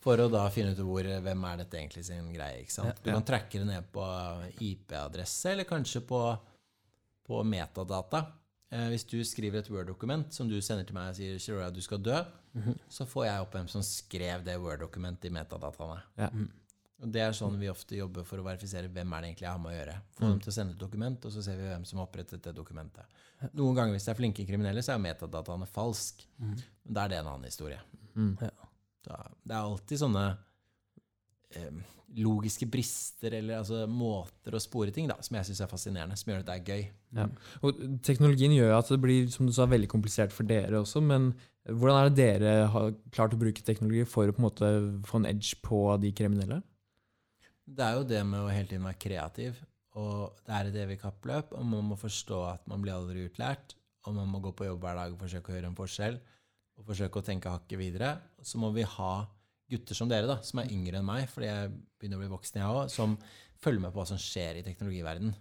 Speaker 9: for å da finne ut hvor, hvem er dette egentlig sin greie. ikke sant? Du kan trekke det ned på IP-adresse, eller kanskje på, på metadata. Eh, hvis du skriver et Word-dokument som du sender til meg og sier Shirora, du skal dø,
Speaker 4: Mhm.
Speaker 9: så får jeg opp hvem som skrev det Word-dokumentet i metadataene.
Speaker 4: Ja.
Speaker 9: Og Det er sånn vi ofte jobber for å verifisere hvem er det egentlig jeg har med å gjøre. Få
Speaker 4: Mm.
Speaker 9: dem til å sende et dokument, og så ser vi hvem som har opprettet det dokumentet. Noen ganger hvis det er flinke kriminelle, så er metadataene falsk. Men da er det en annen historie.
Speaker 4: Mm.
Speaker 9: Da, det er alltid sånne logiske brister eller altså, måter å spore ting da, som jeg syns er fascinerende, som gjør at det er gøy.
Speaker 4: Ja. Og teknologien gjør at det blir som du sa, veldig komplisert for dere også, men hvordan er det dere har klart å bruke teknologi for å på en måte få en edge på de kriminelle?
Speaker 9: Det er jo det med å hele tiden være kreativ, og det er et evig kappløp, og man må forstå at man blir aldri utlært, og man må gå på jobb hver dag og forsøke å gjøre en forskjell, og forsøke å tenke hakket videre. Så må vi ha gutter som dere, da, som er yngre enn meg, fordi jeg begynner å bli voksen, jeg òg, som følger med på hva som skjer i teknologiverden.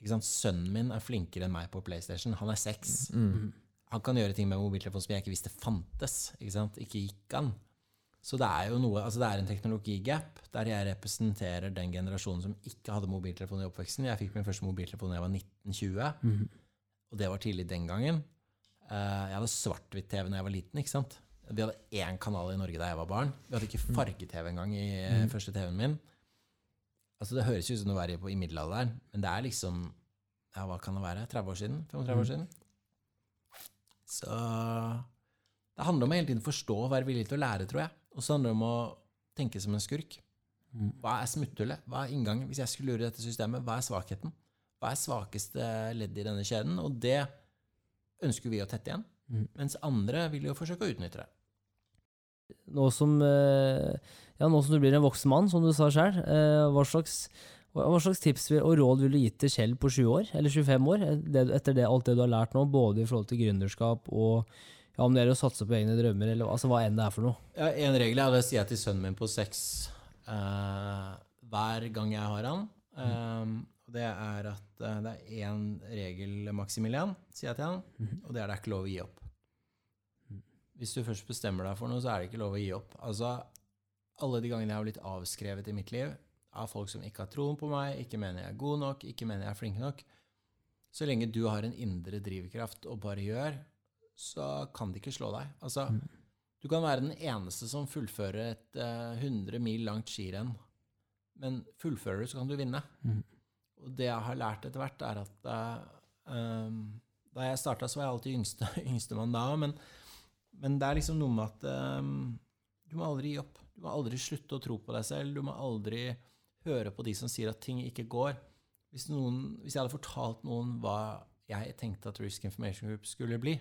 Speaker 9: Ikke sant? Sønnen min er flinkere enn meg på PlayStation. Han er seks. Han kan gjøre ting med mobiltelefon som jeg ikke visste fantes. Ikke sant? Ikke gikk han. Så det er jo noe, altså det er en teknologigap der jeg representerer den generasjonen som ikke hadde mobiltelefon i oppveksten. Jeg fikk min første mobiltelefon da jeg var 1920, og det var tidlig den gangen. Eh, Jeg hadde svart-hvitt-TV da jeg var liten. ikke sant? Vi hadde én kanal i Norge da jeg var barn. Vi hadde ikke farge-TV engang i mm. første TV-en min. Altså Det høres ut som å være i middelalderen, men det er liksom ja, Hva kan det være? 30 år siden? 35 år siden? Så det handler om å hele tiden forstå og være villig til å lære, tror jeg. Og så handler det om å tenke som en skurk. Hva er smutthullet? Hva er inngangen? Hvis jeg skulle lure dette systemet, hva er svakheten? Hva er svakeste leddet i denne kjeden? Og det ønsker vi å tette igjen. Mens andre vil jo forsøke å utnytte det.
Speaker 3: Nå som, eh, ja, nå som du blir en voksen mann, som du sa sjøl, hva, slags- hva hva slags tips og råd vil du gi til Kjell på 20 år, eller 25 år, eh, etter det, alt det du har lært nå, både i forhold til gründerskap og ja, om det er å satse på egne drømmer, eller altså, hva enn det er for noe?
Speaker 9: Ja, en regel er, og det sier jeg til sønnen min på seks eh, hver gang jeg har han. Um, og det er at eh, det er én regel, Maximilian, sier jeg til han, og det er det er ikke lov å gi opp. Hvis du først bestemmer deg for noe, så er det ikke lov å gi opp. Altså, alle de gangene jeg har blitt avskrevet i mitt liv av folk som ikke har troen på meg, ikke mener jeg er god nok, ikke mener jeg er flink nok Så lenge du har en indre drivkraft og bare gjør, så kan de ikke slå deg. Altså, du kan være den eneste som fullfører et uh, 100 mil langt skirenn, men fullfører du, så kan du vinne. Og det jeg har lært etter hvert, er at um, da jeg starta, så var jeg alltid yngste, yngstemann da, men, men det er liksom noe med at um, du må aldri gi opp. Du må aldri slutte å tro på deg selv. Du må aldri høre på de som sier at ting ikke går. Hvis, noen, hvis jeg hadde fortalt noen hva jeg tenkte at Risk Information Group skulle bli,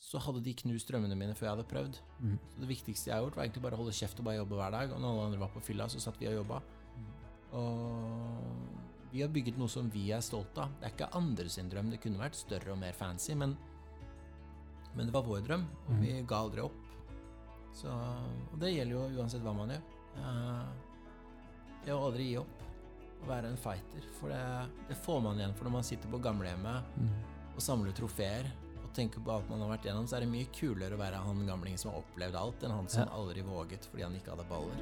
Speaker 9: så hadde de knust drømmene mine før jeg hadde prøvd.
Speaker 3: Mm.
Speaker 9: Så det viktigste jeg har gjort, var egentlig bare å holde kjeft og bare jobbe hver dag. Og når alle andre var på fylla, så satt vi og jobba. Og vi har bygget noe som vi er stolt av. Det er ikke andre sin drøm. Det kunne vært større og mer fancy, men, men det var vår drøm, og
Speaker 3: Mm.
Speaker 9: vi ga aldri opp. Så, og det gjelder jo uansett hva man gjør. Eh, det å aldri gi opp. Å være en fighter. For det, det får man igjen for når man sitter på gamlehjemmet
Speaker 3: Mm.
Speaker 9: og samler trofeer og tenker på alt man har vært gjennom, så er det mye kulere å være han gamlingen som har opplevd alt, enn han som
Speaker 3: Ja.
Speaker 9: aldri våget fordi han ikke hadde baller.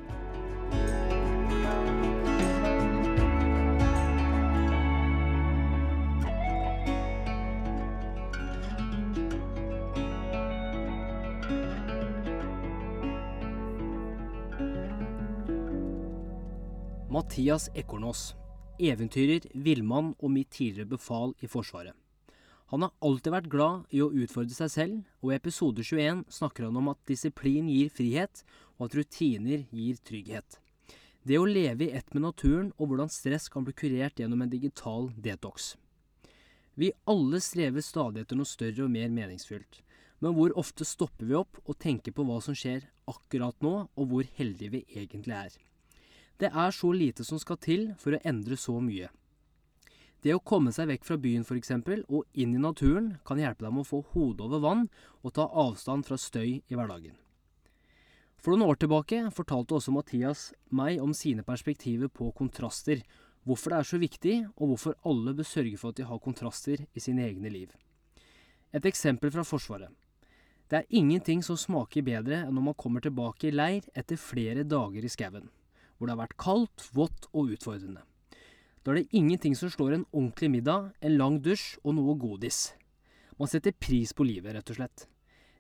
Speaker 1: Mathias Ekornås, eventyrer, villmann og mitt tidligere befal i Forsvaret. Han har alltid vært glad i å utfordre seg selv, og i episode 21 snakker han om at disiplin gir frihet, og at rutiner gir trygghet. Det å leve i ett med naturen, og hvordan stress kan bli kurert gjennom en digital detox. Vi alle strever stadig etter noe større og mer meningsfylt, men hvor ofte stopper vi opp og tenker på hva som skjer akkurat nå, og hvor heldige vi egentlig er. Det er så lite som skal til for å endre så mye. Det å komme seg vekk fra byen f.eks. og inn i naturen kan hjelpe deg med å få hodet over vann og ta avstand fra støy i hverdagen. For noen år tilbake fortalte også Mathias meg om sine perspektiver på kontraster, hvorfor det er så viktig, og hvorfor alle bør sørge for at de har kontraster i sine egne liv. Et eksempel fra Forsvaret. Det er ingenting som smaker bedre enn når man kommer tilbake i leir etter flere dager i skauen hvor det har vært kaldt, vått og utfordrende. Da er det ingenting som slår en ordentlig middag, en lang dusj og noe godis. Man setter pris på livet, rett og slett.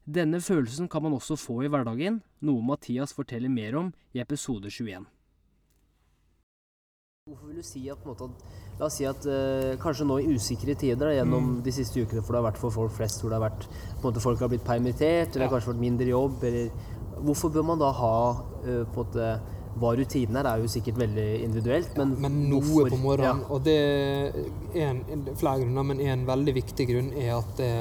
Speaker 1: Denne følelsen kan man også få i hverdagen, noe Mathias forteller mer om i episode 21.
Speaker 3: Hvorfor vil du si at, måte, La oss si at eh, kanskje nå i usikre tider, da, gjennom de siste ukene, for det har vært for folk flest, hvor det har vært på en måte folk har blitt permittert, eller kanskje vært mindre jobb, eller Hvorfor bør man da ha eh, på en måte Hva rutinen er, er jo sikkert veldig individuelt, men,
Speaker 10: Men noe
Speaker 3: hvorfor-
Speaker 10: på morgenen.
Speaker 3: Ja.
Speaker 10: Og det er en, flere grunner, men en veldig viktig grunn er at det,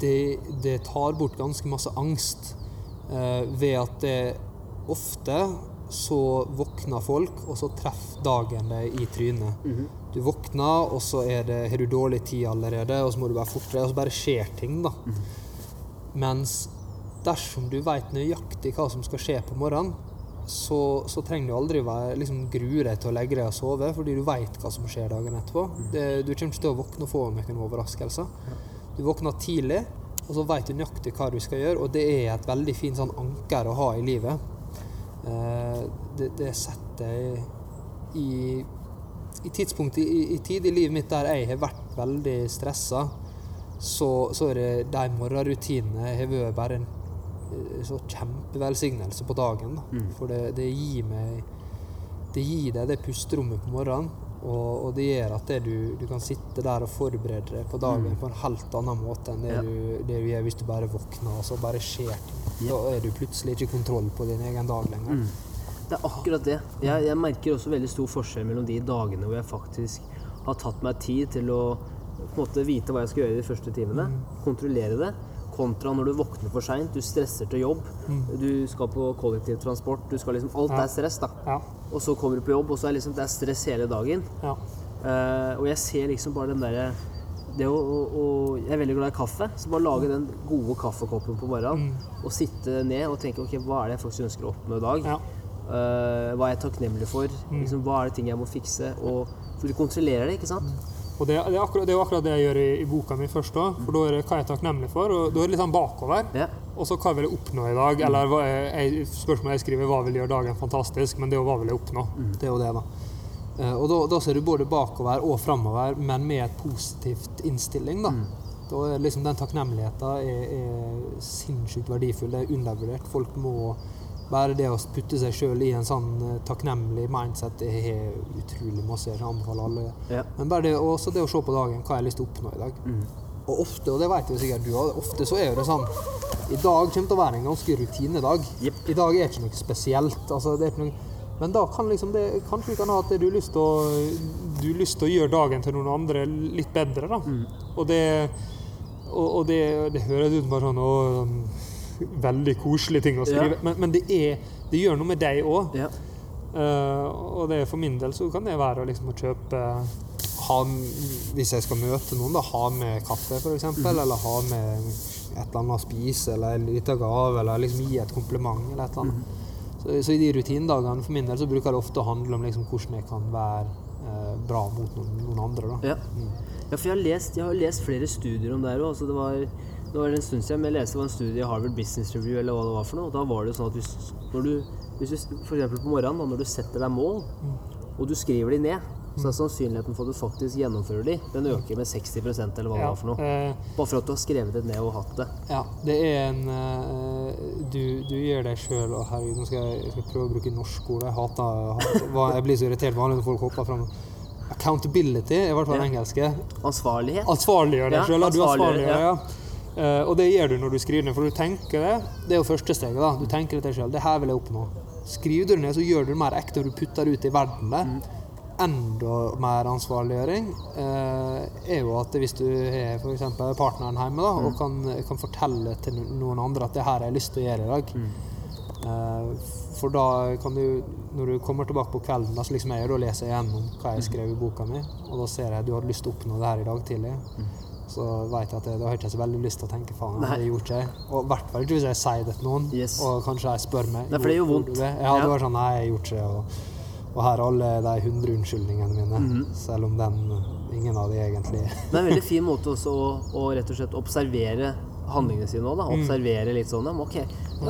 Speaker 10: det, det tar bort ganske masse angst eh, ved at det ofte så våkner folk, og så treffer dagen deg i trynet.
Speaker 3: Mhm.
Speaker 10: Du våkner, og så er det, har du dårlig tid allerede, og så må du være fortere, og så bare skjer ting, da.
Speaker 3: Mhm.
Speaker 10: Mens dersom du vet nøyaktig hva som skal skje på morgenen, så, så trenger du aldri være, liksom, grue deg til å legge deg og sove, fordi du vet hva som skjer dagen etterpå. Det, du kommer ikke til å våkne og få noen overraskelser. Du våkner tidlig, og så vet du nøyaktig hva du skal gjøre, og det er et veldig fint sånn anker å ha i livet. Eh, det, det setter jeg i, i tidspunktet i, i tid i livet mitt der jeg har vært veldig stressa, så, så er det de morgenrutinene har vært bare en så kjempevelsignelse på dagen. Da.
Speaker 3: Mm.
Speaker 10: For det, det gir meg Det gir deg det pusterommet på morgenen. Og, og det gjør at det du, du kan sitte der og forberede deg på dagen
Speaker 3: Mm.
Speaker 10: på en helt annen måte enn det,
Speaker 3: Ja.
Speaker 10: du, det du gjør hvis du bare våkner og så bare skjer ting. Da er du plutselig ikke kontroll på din egen dag lenger.
Speaker 3: Mm. Det er akkurat det. Jeg, jeg merker også veldig stor forskjell mellom de dagene hvor jeg faktisk har tatt meg tid til å på en måte vite hva jeg skal gjøre de første timene, kontrollere det, kontra når du våkner for seint, du stresser til jobb, du skal på kollektivtransport, du skal liksom Alt
Speaker 10: Ja.
Speaker 3: er stress, da.
Speaker 10: Ja.
Speaker 3: Og så kommer du på jobb, og så er liksom, det er stress hele dagen.
Speaker 10: Ja.
Speaker 3: Uh, og jeg ser liksom bare den derre det å, å, Jeg er veldig glad i kaffe, så bare lage den gode kaffekoppen på morgenen og sitte ned og tenke ok, hva er det jeg faktisk ønsker å oppnå i dag?
Speaker 10: Ja.
Speaker 3: Eh, hva er jeg takknemlig for? Liksom, hva er det ting jeg må fikse? Og, for du kontrollerer det, ikke sant?
Speaker 10: Og det, det, er akkurat, det er jo akkurat det jeg gjør i, i boka mi først òg. For da er det hva jeg er takknemlig for, og da er det litt sånn bakover.
Speaker 3: Ja.
Speaker 10: Og så hva vil jeg oppnå i dag? Eller hva jeg, spørsmålet jeg skriver, hva vil gjøre dagen fantastisk? Men det er jo hva vil jeg oppnå? Det er jo det, da. Eh, og da, da ser du både bakover og framover, men med et positivt innstilling, da. Da er liksom den takknemligheten er, er sinnssykt verdifull. Det er undervurdert. Folk må bare det å putte seg sjøl i en sånn eh, takknemlig mindset, det har utrolig masse jeg anbefaler alle.
Speaker 3: Ja.
Speaker 10: Men bare det, også det å se på dagen, hva jeg har lyst til å oppnå i dag. Og ofte, og det vet jo sikkert du òg, ofte så er det sånn I dag kommer til å være en ganske rutinedag. I dag er ikke noe spesielt. Altså, det er ikke noe, men da kan liksom det, kanskje du kan ha at du har lyst til å, gjøre dagen til noen andre litt bedre. da. Og det, og, og det, det høres ut som bare sånn, å, veldig koselige ting å skrive, men, men det, er, det gjør noe med deg òg.
Speaker 3: Ja.
Speaker 10: og det for min del så kan det være liksom, å kjøpe ha, Hvis jeg skal møte noen, da, ha med kaffe, f.eks.,
Speaker 3: mm.
Speaker 10: eller ha med et eller annet å spise, eller en liten gave, eller liksom gi et kompliment, eller et eller annet.
Speaker 3: Mm.
Speaker 10: Så, så i de rutinedagene for min del så bruker det ofte å handle om liksom, hvordan jeg kan være eh, bra mot noen, noen andre. Da.
Speaker 3: Ja. Ja, for jeg har lest, jeg har lest flere studier om det her òg. Det, var, det var en stund siden jeg leste en studie i Harvard Business Review eller hva det var for noe. Da var det jo sånn at hvis, når du, hvis du eksempel på morgenen, da, når du setter deg mål, og du skriver de ned, så er sannsynligheten for at du faktisk gjennomfører de, den øker med 60% eller hva det
Speaker 10: Ja,
Speaker 3: var for noe.
Speaker 10: eh,
Speaker 3: Bare for at du har skrevet det ned og hatt det.
Speaker 10: Ja, det er en eh, Du, du gjør deg sjøl og herregud, nå skal jeg, jeg skal prøve å bruke norsk ord. Jeg hater, hater Jeg blir så irritert vanlig når folk hopper fram. Accountability er i hvert fall
Speaker 3: Ja.
Speaker 10: engelske.
Speaker 3: Ansvarlighet.
Speaker 10: Ansvarliggjør deg
Speaker 3: Ja,
Speaker 10: sjøl. Du
Speaker 3: ansvarliggjør,
Speaker 10: deg, ja. Eh, og det gjør du når du skriver ned, for du tenker det. Det er jo første steget. da. Du tenker det til deg sjøl. Det her vil jeg oppnå. Skriver du det ned, så gjør du det mer ekte, og du putter det ut i verden der.
Speaker 3: Mm.
Speaker 10: Enda mer ansvarliggjøring eh, er jo at hvis du har f.eks. partneren hjemme da,
Speaker 3: Mm.
Speaker 10: og kan, kan fortelle til noen andre at det her har jeg lyst til å gjøre i dag
Speaker 3: Mm.
Speaker 10: Eh, For da kan du, når du kommer tilbake på kvelden, da, så liksom jeg da leser jeg gjennom hva jeg skrev i boka mi, og da ser jeg at du hadde lyst til å oppnå det her i dag tidlig. Så vet jeg at jeg, da har jeg ikke så veldig lyst til å tenke faen,
Speaker 3: Nei.
Speaker 10: det gjorde ikke jeg. Og i hvert fall ikke hvis jeg sier det til noen,
Speaker 3: Yes.
Speaker 10: og kanskje jeg spør meg.
Speaker 3: Nei, for det gjør
Speaker 10: «Gjorde
Speaker 3: vondt.
Speaker 10: det?» Ja, det var sånn, nei, jeg gjorde ikke det. Og, og her er alle de hundre unnskyldningene mine,
Speaker 3: Mhm.
Speaker 10: selv om den, ingen av de egentlig
Speaker 3: Det er en veldig fin måte også å, å rett og slett observere handlingene sine òg.
Speaker 10: da.
Speaker 3: Observere litt sånn ja, nå Ok,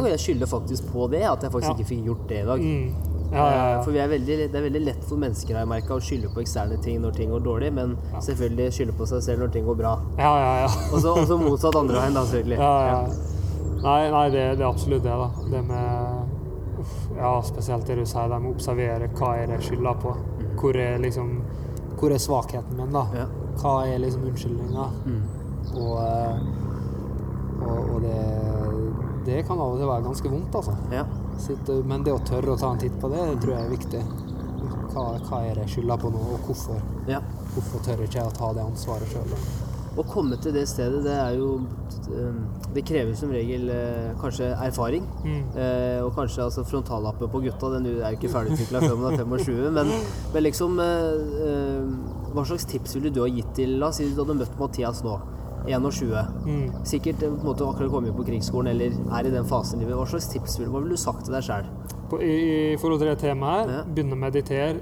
Speaker 3: jeg skylder faktisk på det, at jeg faktisk
Speaker 10: Ja.
Speaker 3: ikke fikk gjort det i dag.
Speaker 10: mm. Ja, ja, ja.
Speaker 3: For vi er veldig, det er veldig lett for mennesker har jeg merket, å skylde på eksterne ting når ting går dårlig, men selvfølgelig skylde på seg selv når ting går bra.
Speaker 10: ja, ja, ja.
Speaker 3: Og så motsatt andre veien, da, selvfølgelig.
Speaker 10: Ja, ja. Nei, nei det, det er absolutt det, da. Det med uff, Ja, spesielt det du sier, det med å observere hva er det skylda på. Hvor er liksom Hvor er svakheten min, da?
Speaker 3: Ja.
Speaker 10: Hva er liksom unnskyldninga? Og, eh, og, og det, det kan av og til være ganske vondt, altså.
Speaker 3: Ja.
Speaker 10: Sitte, men det å tørre å ta en titt på det, det tror jeg er viktig. Hva, hva er det jeg skylder på nå, og hvorfor?
Speaker 3: ja.
Speaker 10: Hvorfor tør ikke jeg å ta det ansvaret sjøl?
Speaker 3: Å komme til det stedet, det er jo eh, Det krever som regel eh, kanskje erfaring. Mm. og kanskje altså frontallappen på gutta, den er jo ikke ferdigutvikla før man er 25. Men, men liksom eh, eh, Hva slags tips ville du ha gitt til La oss si du hadde møtt Mathias nå. 21. Sikkert eh, på en måte akkurat kommet inn på krigsskolen eller er i den fasen i livet. Hva slags tips ville, ville du sagt til deg sjøl?
Speaker 10: I, I forhold til det temaet her,
Speaker 3: Ja.
Speaker 10: begynne å meditere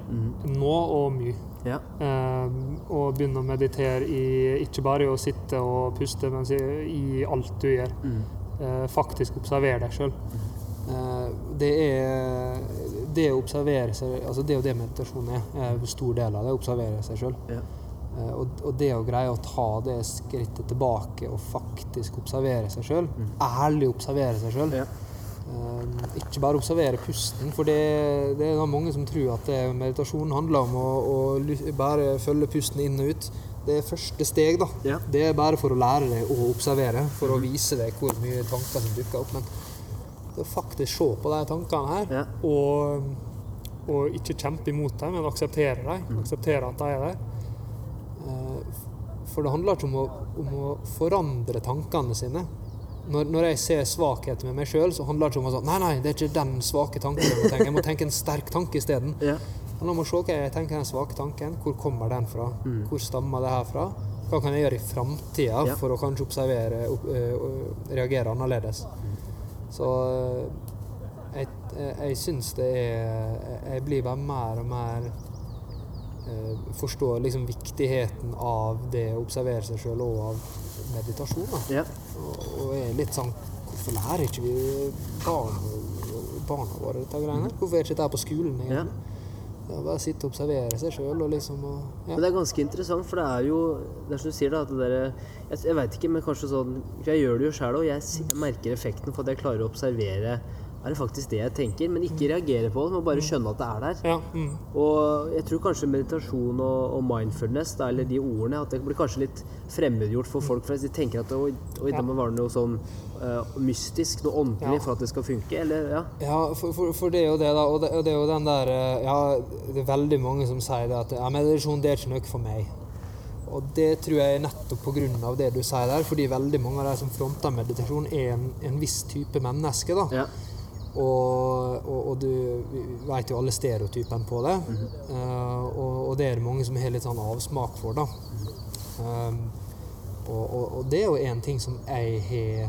Speaker 10: nå og mye.
Speaker 3: Ja.
Speaker 10: Eh, og begynne å meditere i ikke bare i å sitte og puste, men i, i alt du gjør. Eh, faktisk observere deg sjøl. Eh, det er det å observere seg altså Det er jo det meditasjon er en stor del av det. Å observere seg sjøl.
Speaker 3: Ja.
Speaker 10: Eh, og, og det å greie å ta det skrittet tilbake og faktisk observere seg sjøl, ærlig observere seg sjøl,
Speaker 3: Ja.
Speaker 10: Eh, ikke bare observere pusten, for det, det er mange som tror at det, meditasjon handler om å, å bare følge pusten inn og ut. Det er første steg, da.
Speaker 3: Ja.
Speaker 10: Det er bare for å lære deg å observere, for å vise deg hvor mye tanker som dukker opp. Men det å faktisk se på de tankene her,
Speaker 3: Ja.
Speaker 10: og, og ikke kjempe imot dem, men akseptere dem, akseptere at de er der. Eh, For det handler ikke om å, om å forandre tankene sine. Når, når jeg ser svakheter med meg sjøl, så handler det ikke om å si Nei, nei, det er ikke den svake tanken jeg må tenke. Jeg må tenke en sterk tanke isteden.
Speaker 3: Ja.
Speaker 10: Må jeg se hva jeg tenker den svake tanken. Hvor kommer den fra? Hvor stammer det her fra? Hva kan jeg gjøre i framtida
Speaker 3: Ja.
Speaker 10: for å kanskje observere øh, og reagere annerledes? Så øh, jeg, jeg, jeg syns det er Jeg blir bare mer og mer eh, forstår liksom viktigheten av det å observere seg sjøl og av meditasjon. Da.
Speaker 3: Ja.
Speaker 10: Og, og er litt sånn Hvorfor lærer ikke vi barn, barna våre dette greiene? her? Hvorfor er ikke dette på skolen? Egentlig? Bare sitte og observere seg sjøl og liksom og, ja.
Speaker 3: Men det er ganske interessant, for det er jo Det er som du sier, da, at det derre Jeg, jeg veit ikke, men kanskje sånn Jeg gjør det jo sjøl òg. Jeg jeg, merker effekten for at jeg klarer å observere Er det faktisk det jeg tenker? Men ikke reagere på det, men bare skjønne at det er der.
Speaker 10: Ja, mm.
Speaker 3: Og jeg tror kanskje meditasjon og, og mindfulness, da, eller de ordene, at det blir kanskje litt fremmedgjort for folk flest. De tenker at oi, oi det må være noe sånn uh, mystisk, noe åndelig,
Speaker 10: Ja.
Speaker 3: for at det skal funke. Eller ja.
Speaker 10: Ja, for, for, for det er jo det, da. Og det, og det er jo den der eh, Ja, det er veldig mange som sier det at ja, meditasjon det er ikke noe for meg. Og det tror jeg er nettopp pga. det du sier der, fordi veldig mange av de som fronter meditasjon, er en, en viss type menneske. da.
Speaker 3: Ja.
Speaker 10: Og, og, og du vet jo alle stereotypene på det. Eh, og, og det er det mange som har litt sånn avsmak for, da. Um, og, og, og det er jo en ting som jeg har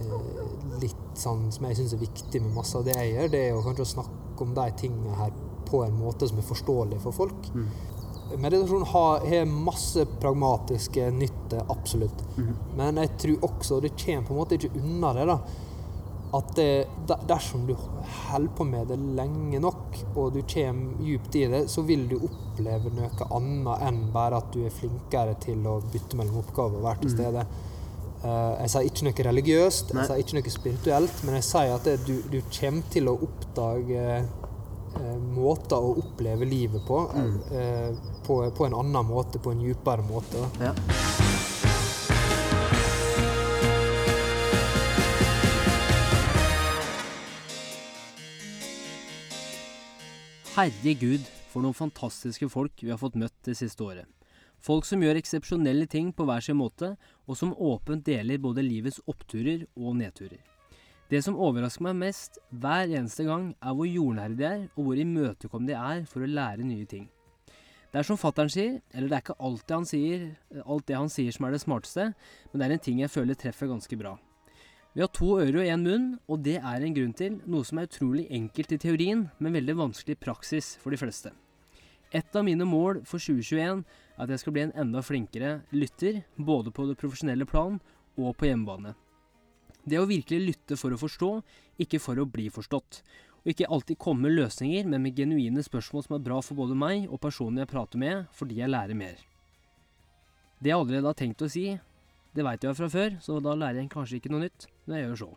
Speaker 10: uh, litt sånn Som jeg syns er viktig med masse av det jeg gjør, det er jo kanskje å snakke om de tingene her på en måte som er forståelig for folk. Meditasjon har, har masse pragmatiske nytte, absolutt. Men jeg tror også og det kommer på en måte ikke unna det. da at det, dersom du holder på med det lenge nok, og du kommer djupt i det, så vil du oppleve noe annet enn bare at du er flinkere til å bytte mellom oppgaver og være til stede. Eh, jeg sier ikke noe religiøst,
Speaker 3: Nei.
Speaker 10: jeg sier ikke noe spirituelt, men jeg sier at det, du, du kommer til å oppdage eh, måter å oppleve livet på, eh, på, på en annen måte, på en djupere måte.
Speaker 3: Ja. Herregud, for noen fantastiske folk vi har fått møtt det siste året. Folk som gjør eksepsjonelle ting på hver sin måte, og som åpent deler både livets oppturer og nedturer. Det som overrasker meg mest hver eneste gang, er hvor jordnære de er, og hvor imøtekommende de er for å lære nye ting. Det er som fattern sier, eller det er ikke alltid han sier, alt det han sier som er det smarteste, men det er en ting jeg føler treffer ganske bra. Vi har to ører og én munn, og det er en grunn til, noe som er utrolig enkelt i teorien, men veldig vanskelig i praksis for de fleste. Et av mine mål for 2021 er at jeg skal bli en enda flinkere lytter, både på det profesjonelle plan og på hjemmebane. Det å virkelig lytte for å forstå, ikke for å bli forstått. Og ikke alltid komme med løsninger, men med genuine spørsmål som er bra for både meg og personen jeg prater med, fordi jeg lærer mer. Det jeg allerede har tenkt å si, det veit jeg fra før, så da lærer jeg kanskje ikke noe nytt men jeg gjør så.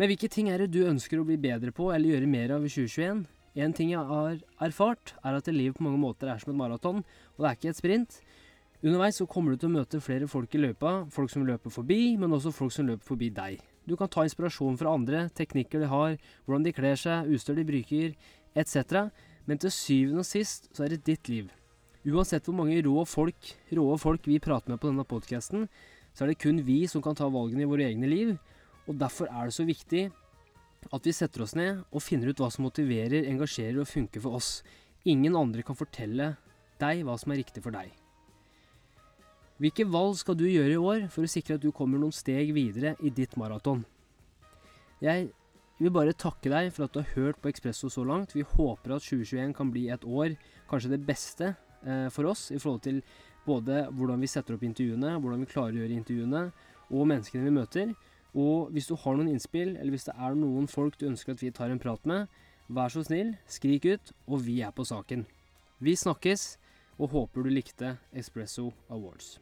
Speaker 3: Men hvilke ting er det du ønsker å bli bedre på eller gjøre mer av i 2021? En ting jeg har erfart, er at livet på mange måter er som et maraton, og det er ikke et sprint. Underveis så kommer du til å møte flere folk i løypa, folk som løper forbi, men også folk som løper forbi deg. Du kan ta inspirasjon fra andre, teknikker de har, hvordan de kler seg, utstyr de bruker, etc. Men til syvende og sist så er det ditt liv. Uansett hvor mange rå folk, råe folk vi prater med på denne podkasten, så er det kun vi som kan ta valgene i våre egne liv, og derfor er det så viktig at vi setter oss ned og finner ut hva som motiverer, engasjerer og funker for oss. Ingen andre kan fortelle deg hva som er riktig for deg. Hvilke valg skal du gjøre i år for å sikre at du kommer noen steg videre i ditt maraton? Jeg vil bare takke deg for at du har hørt på Ekspresso så langt. Vi håper at 2021 kan bli et år, kanskje det beste for oss i forhold til både hvordan vi setter opp intervjuene, hvordan vi klarer å gjøre intervjuene, og menneskene vi møter. Og hvis du har noen innspill, eller hvis det er noen folk du ønsker at vi tar en prat med, vær så snill, skrik ut, og vi er på saken. Vi snakkes, og håper du likte Espresso Awards.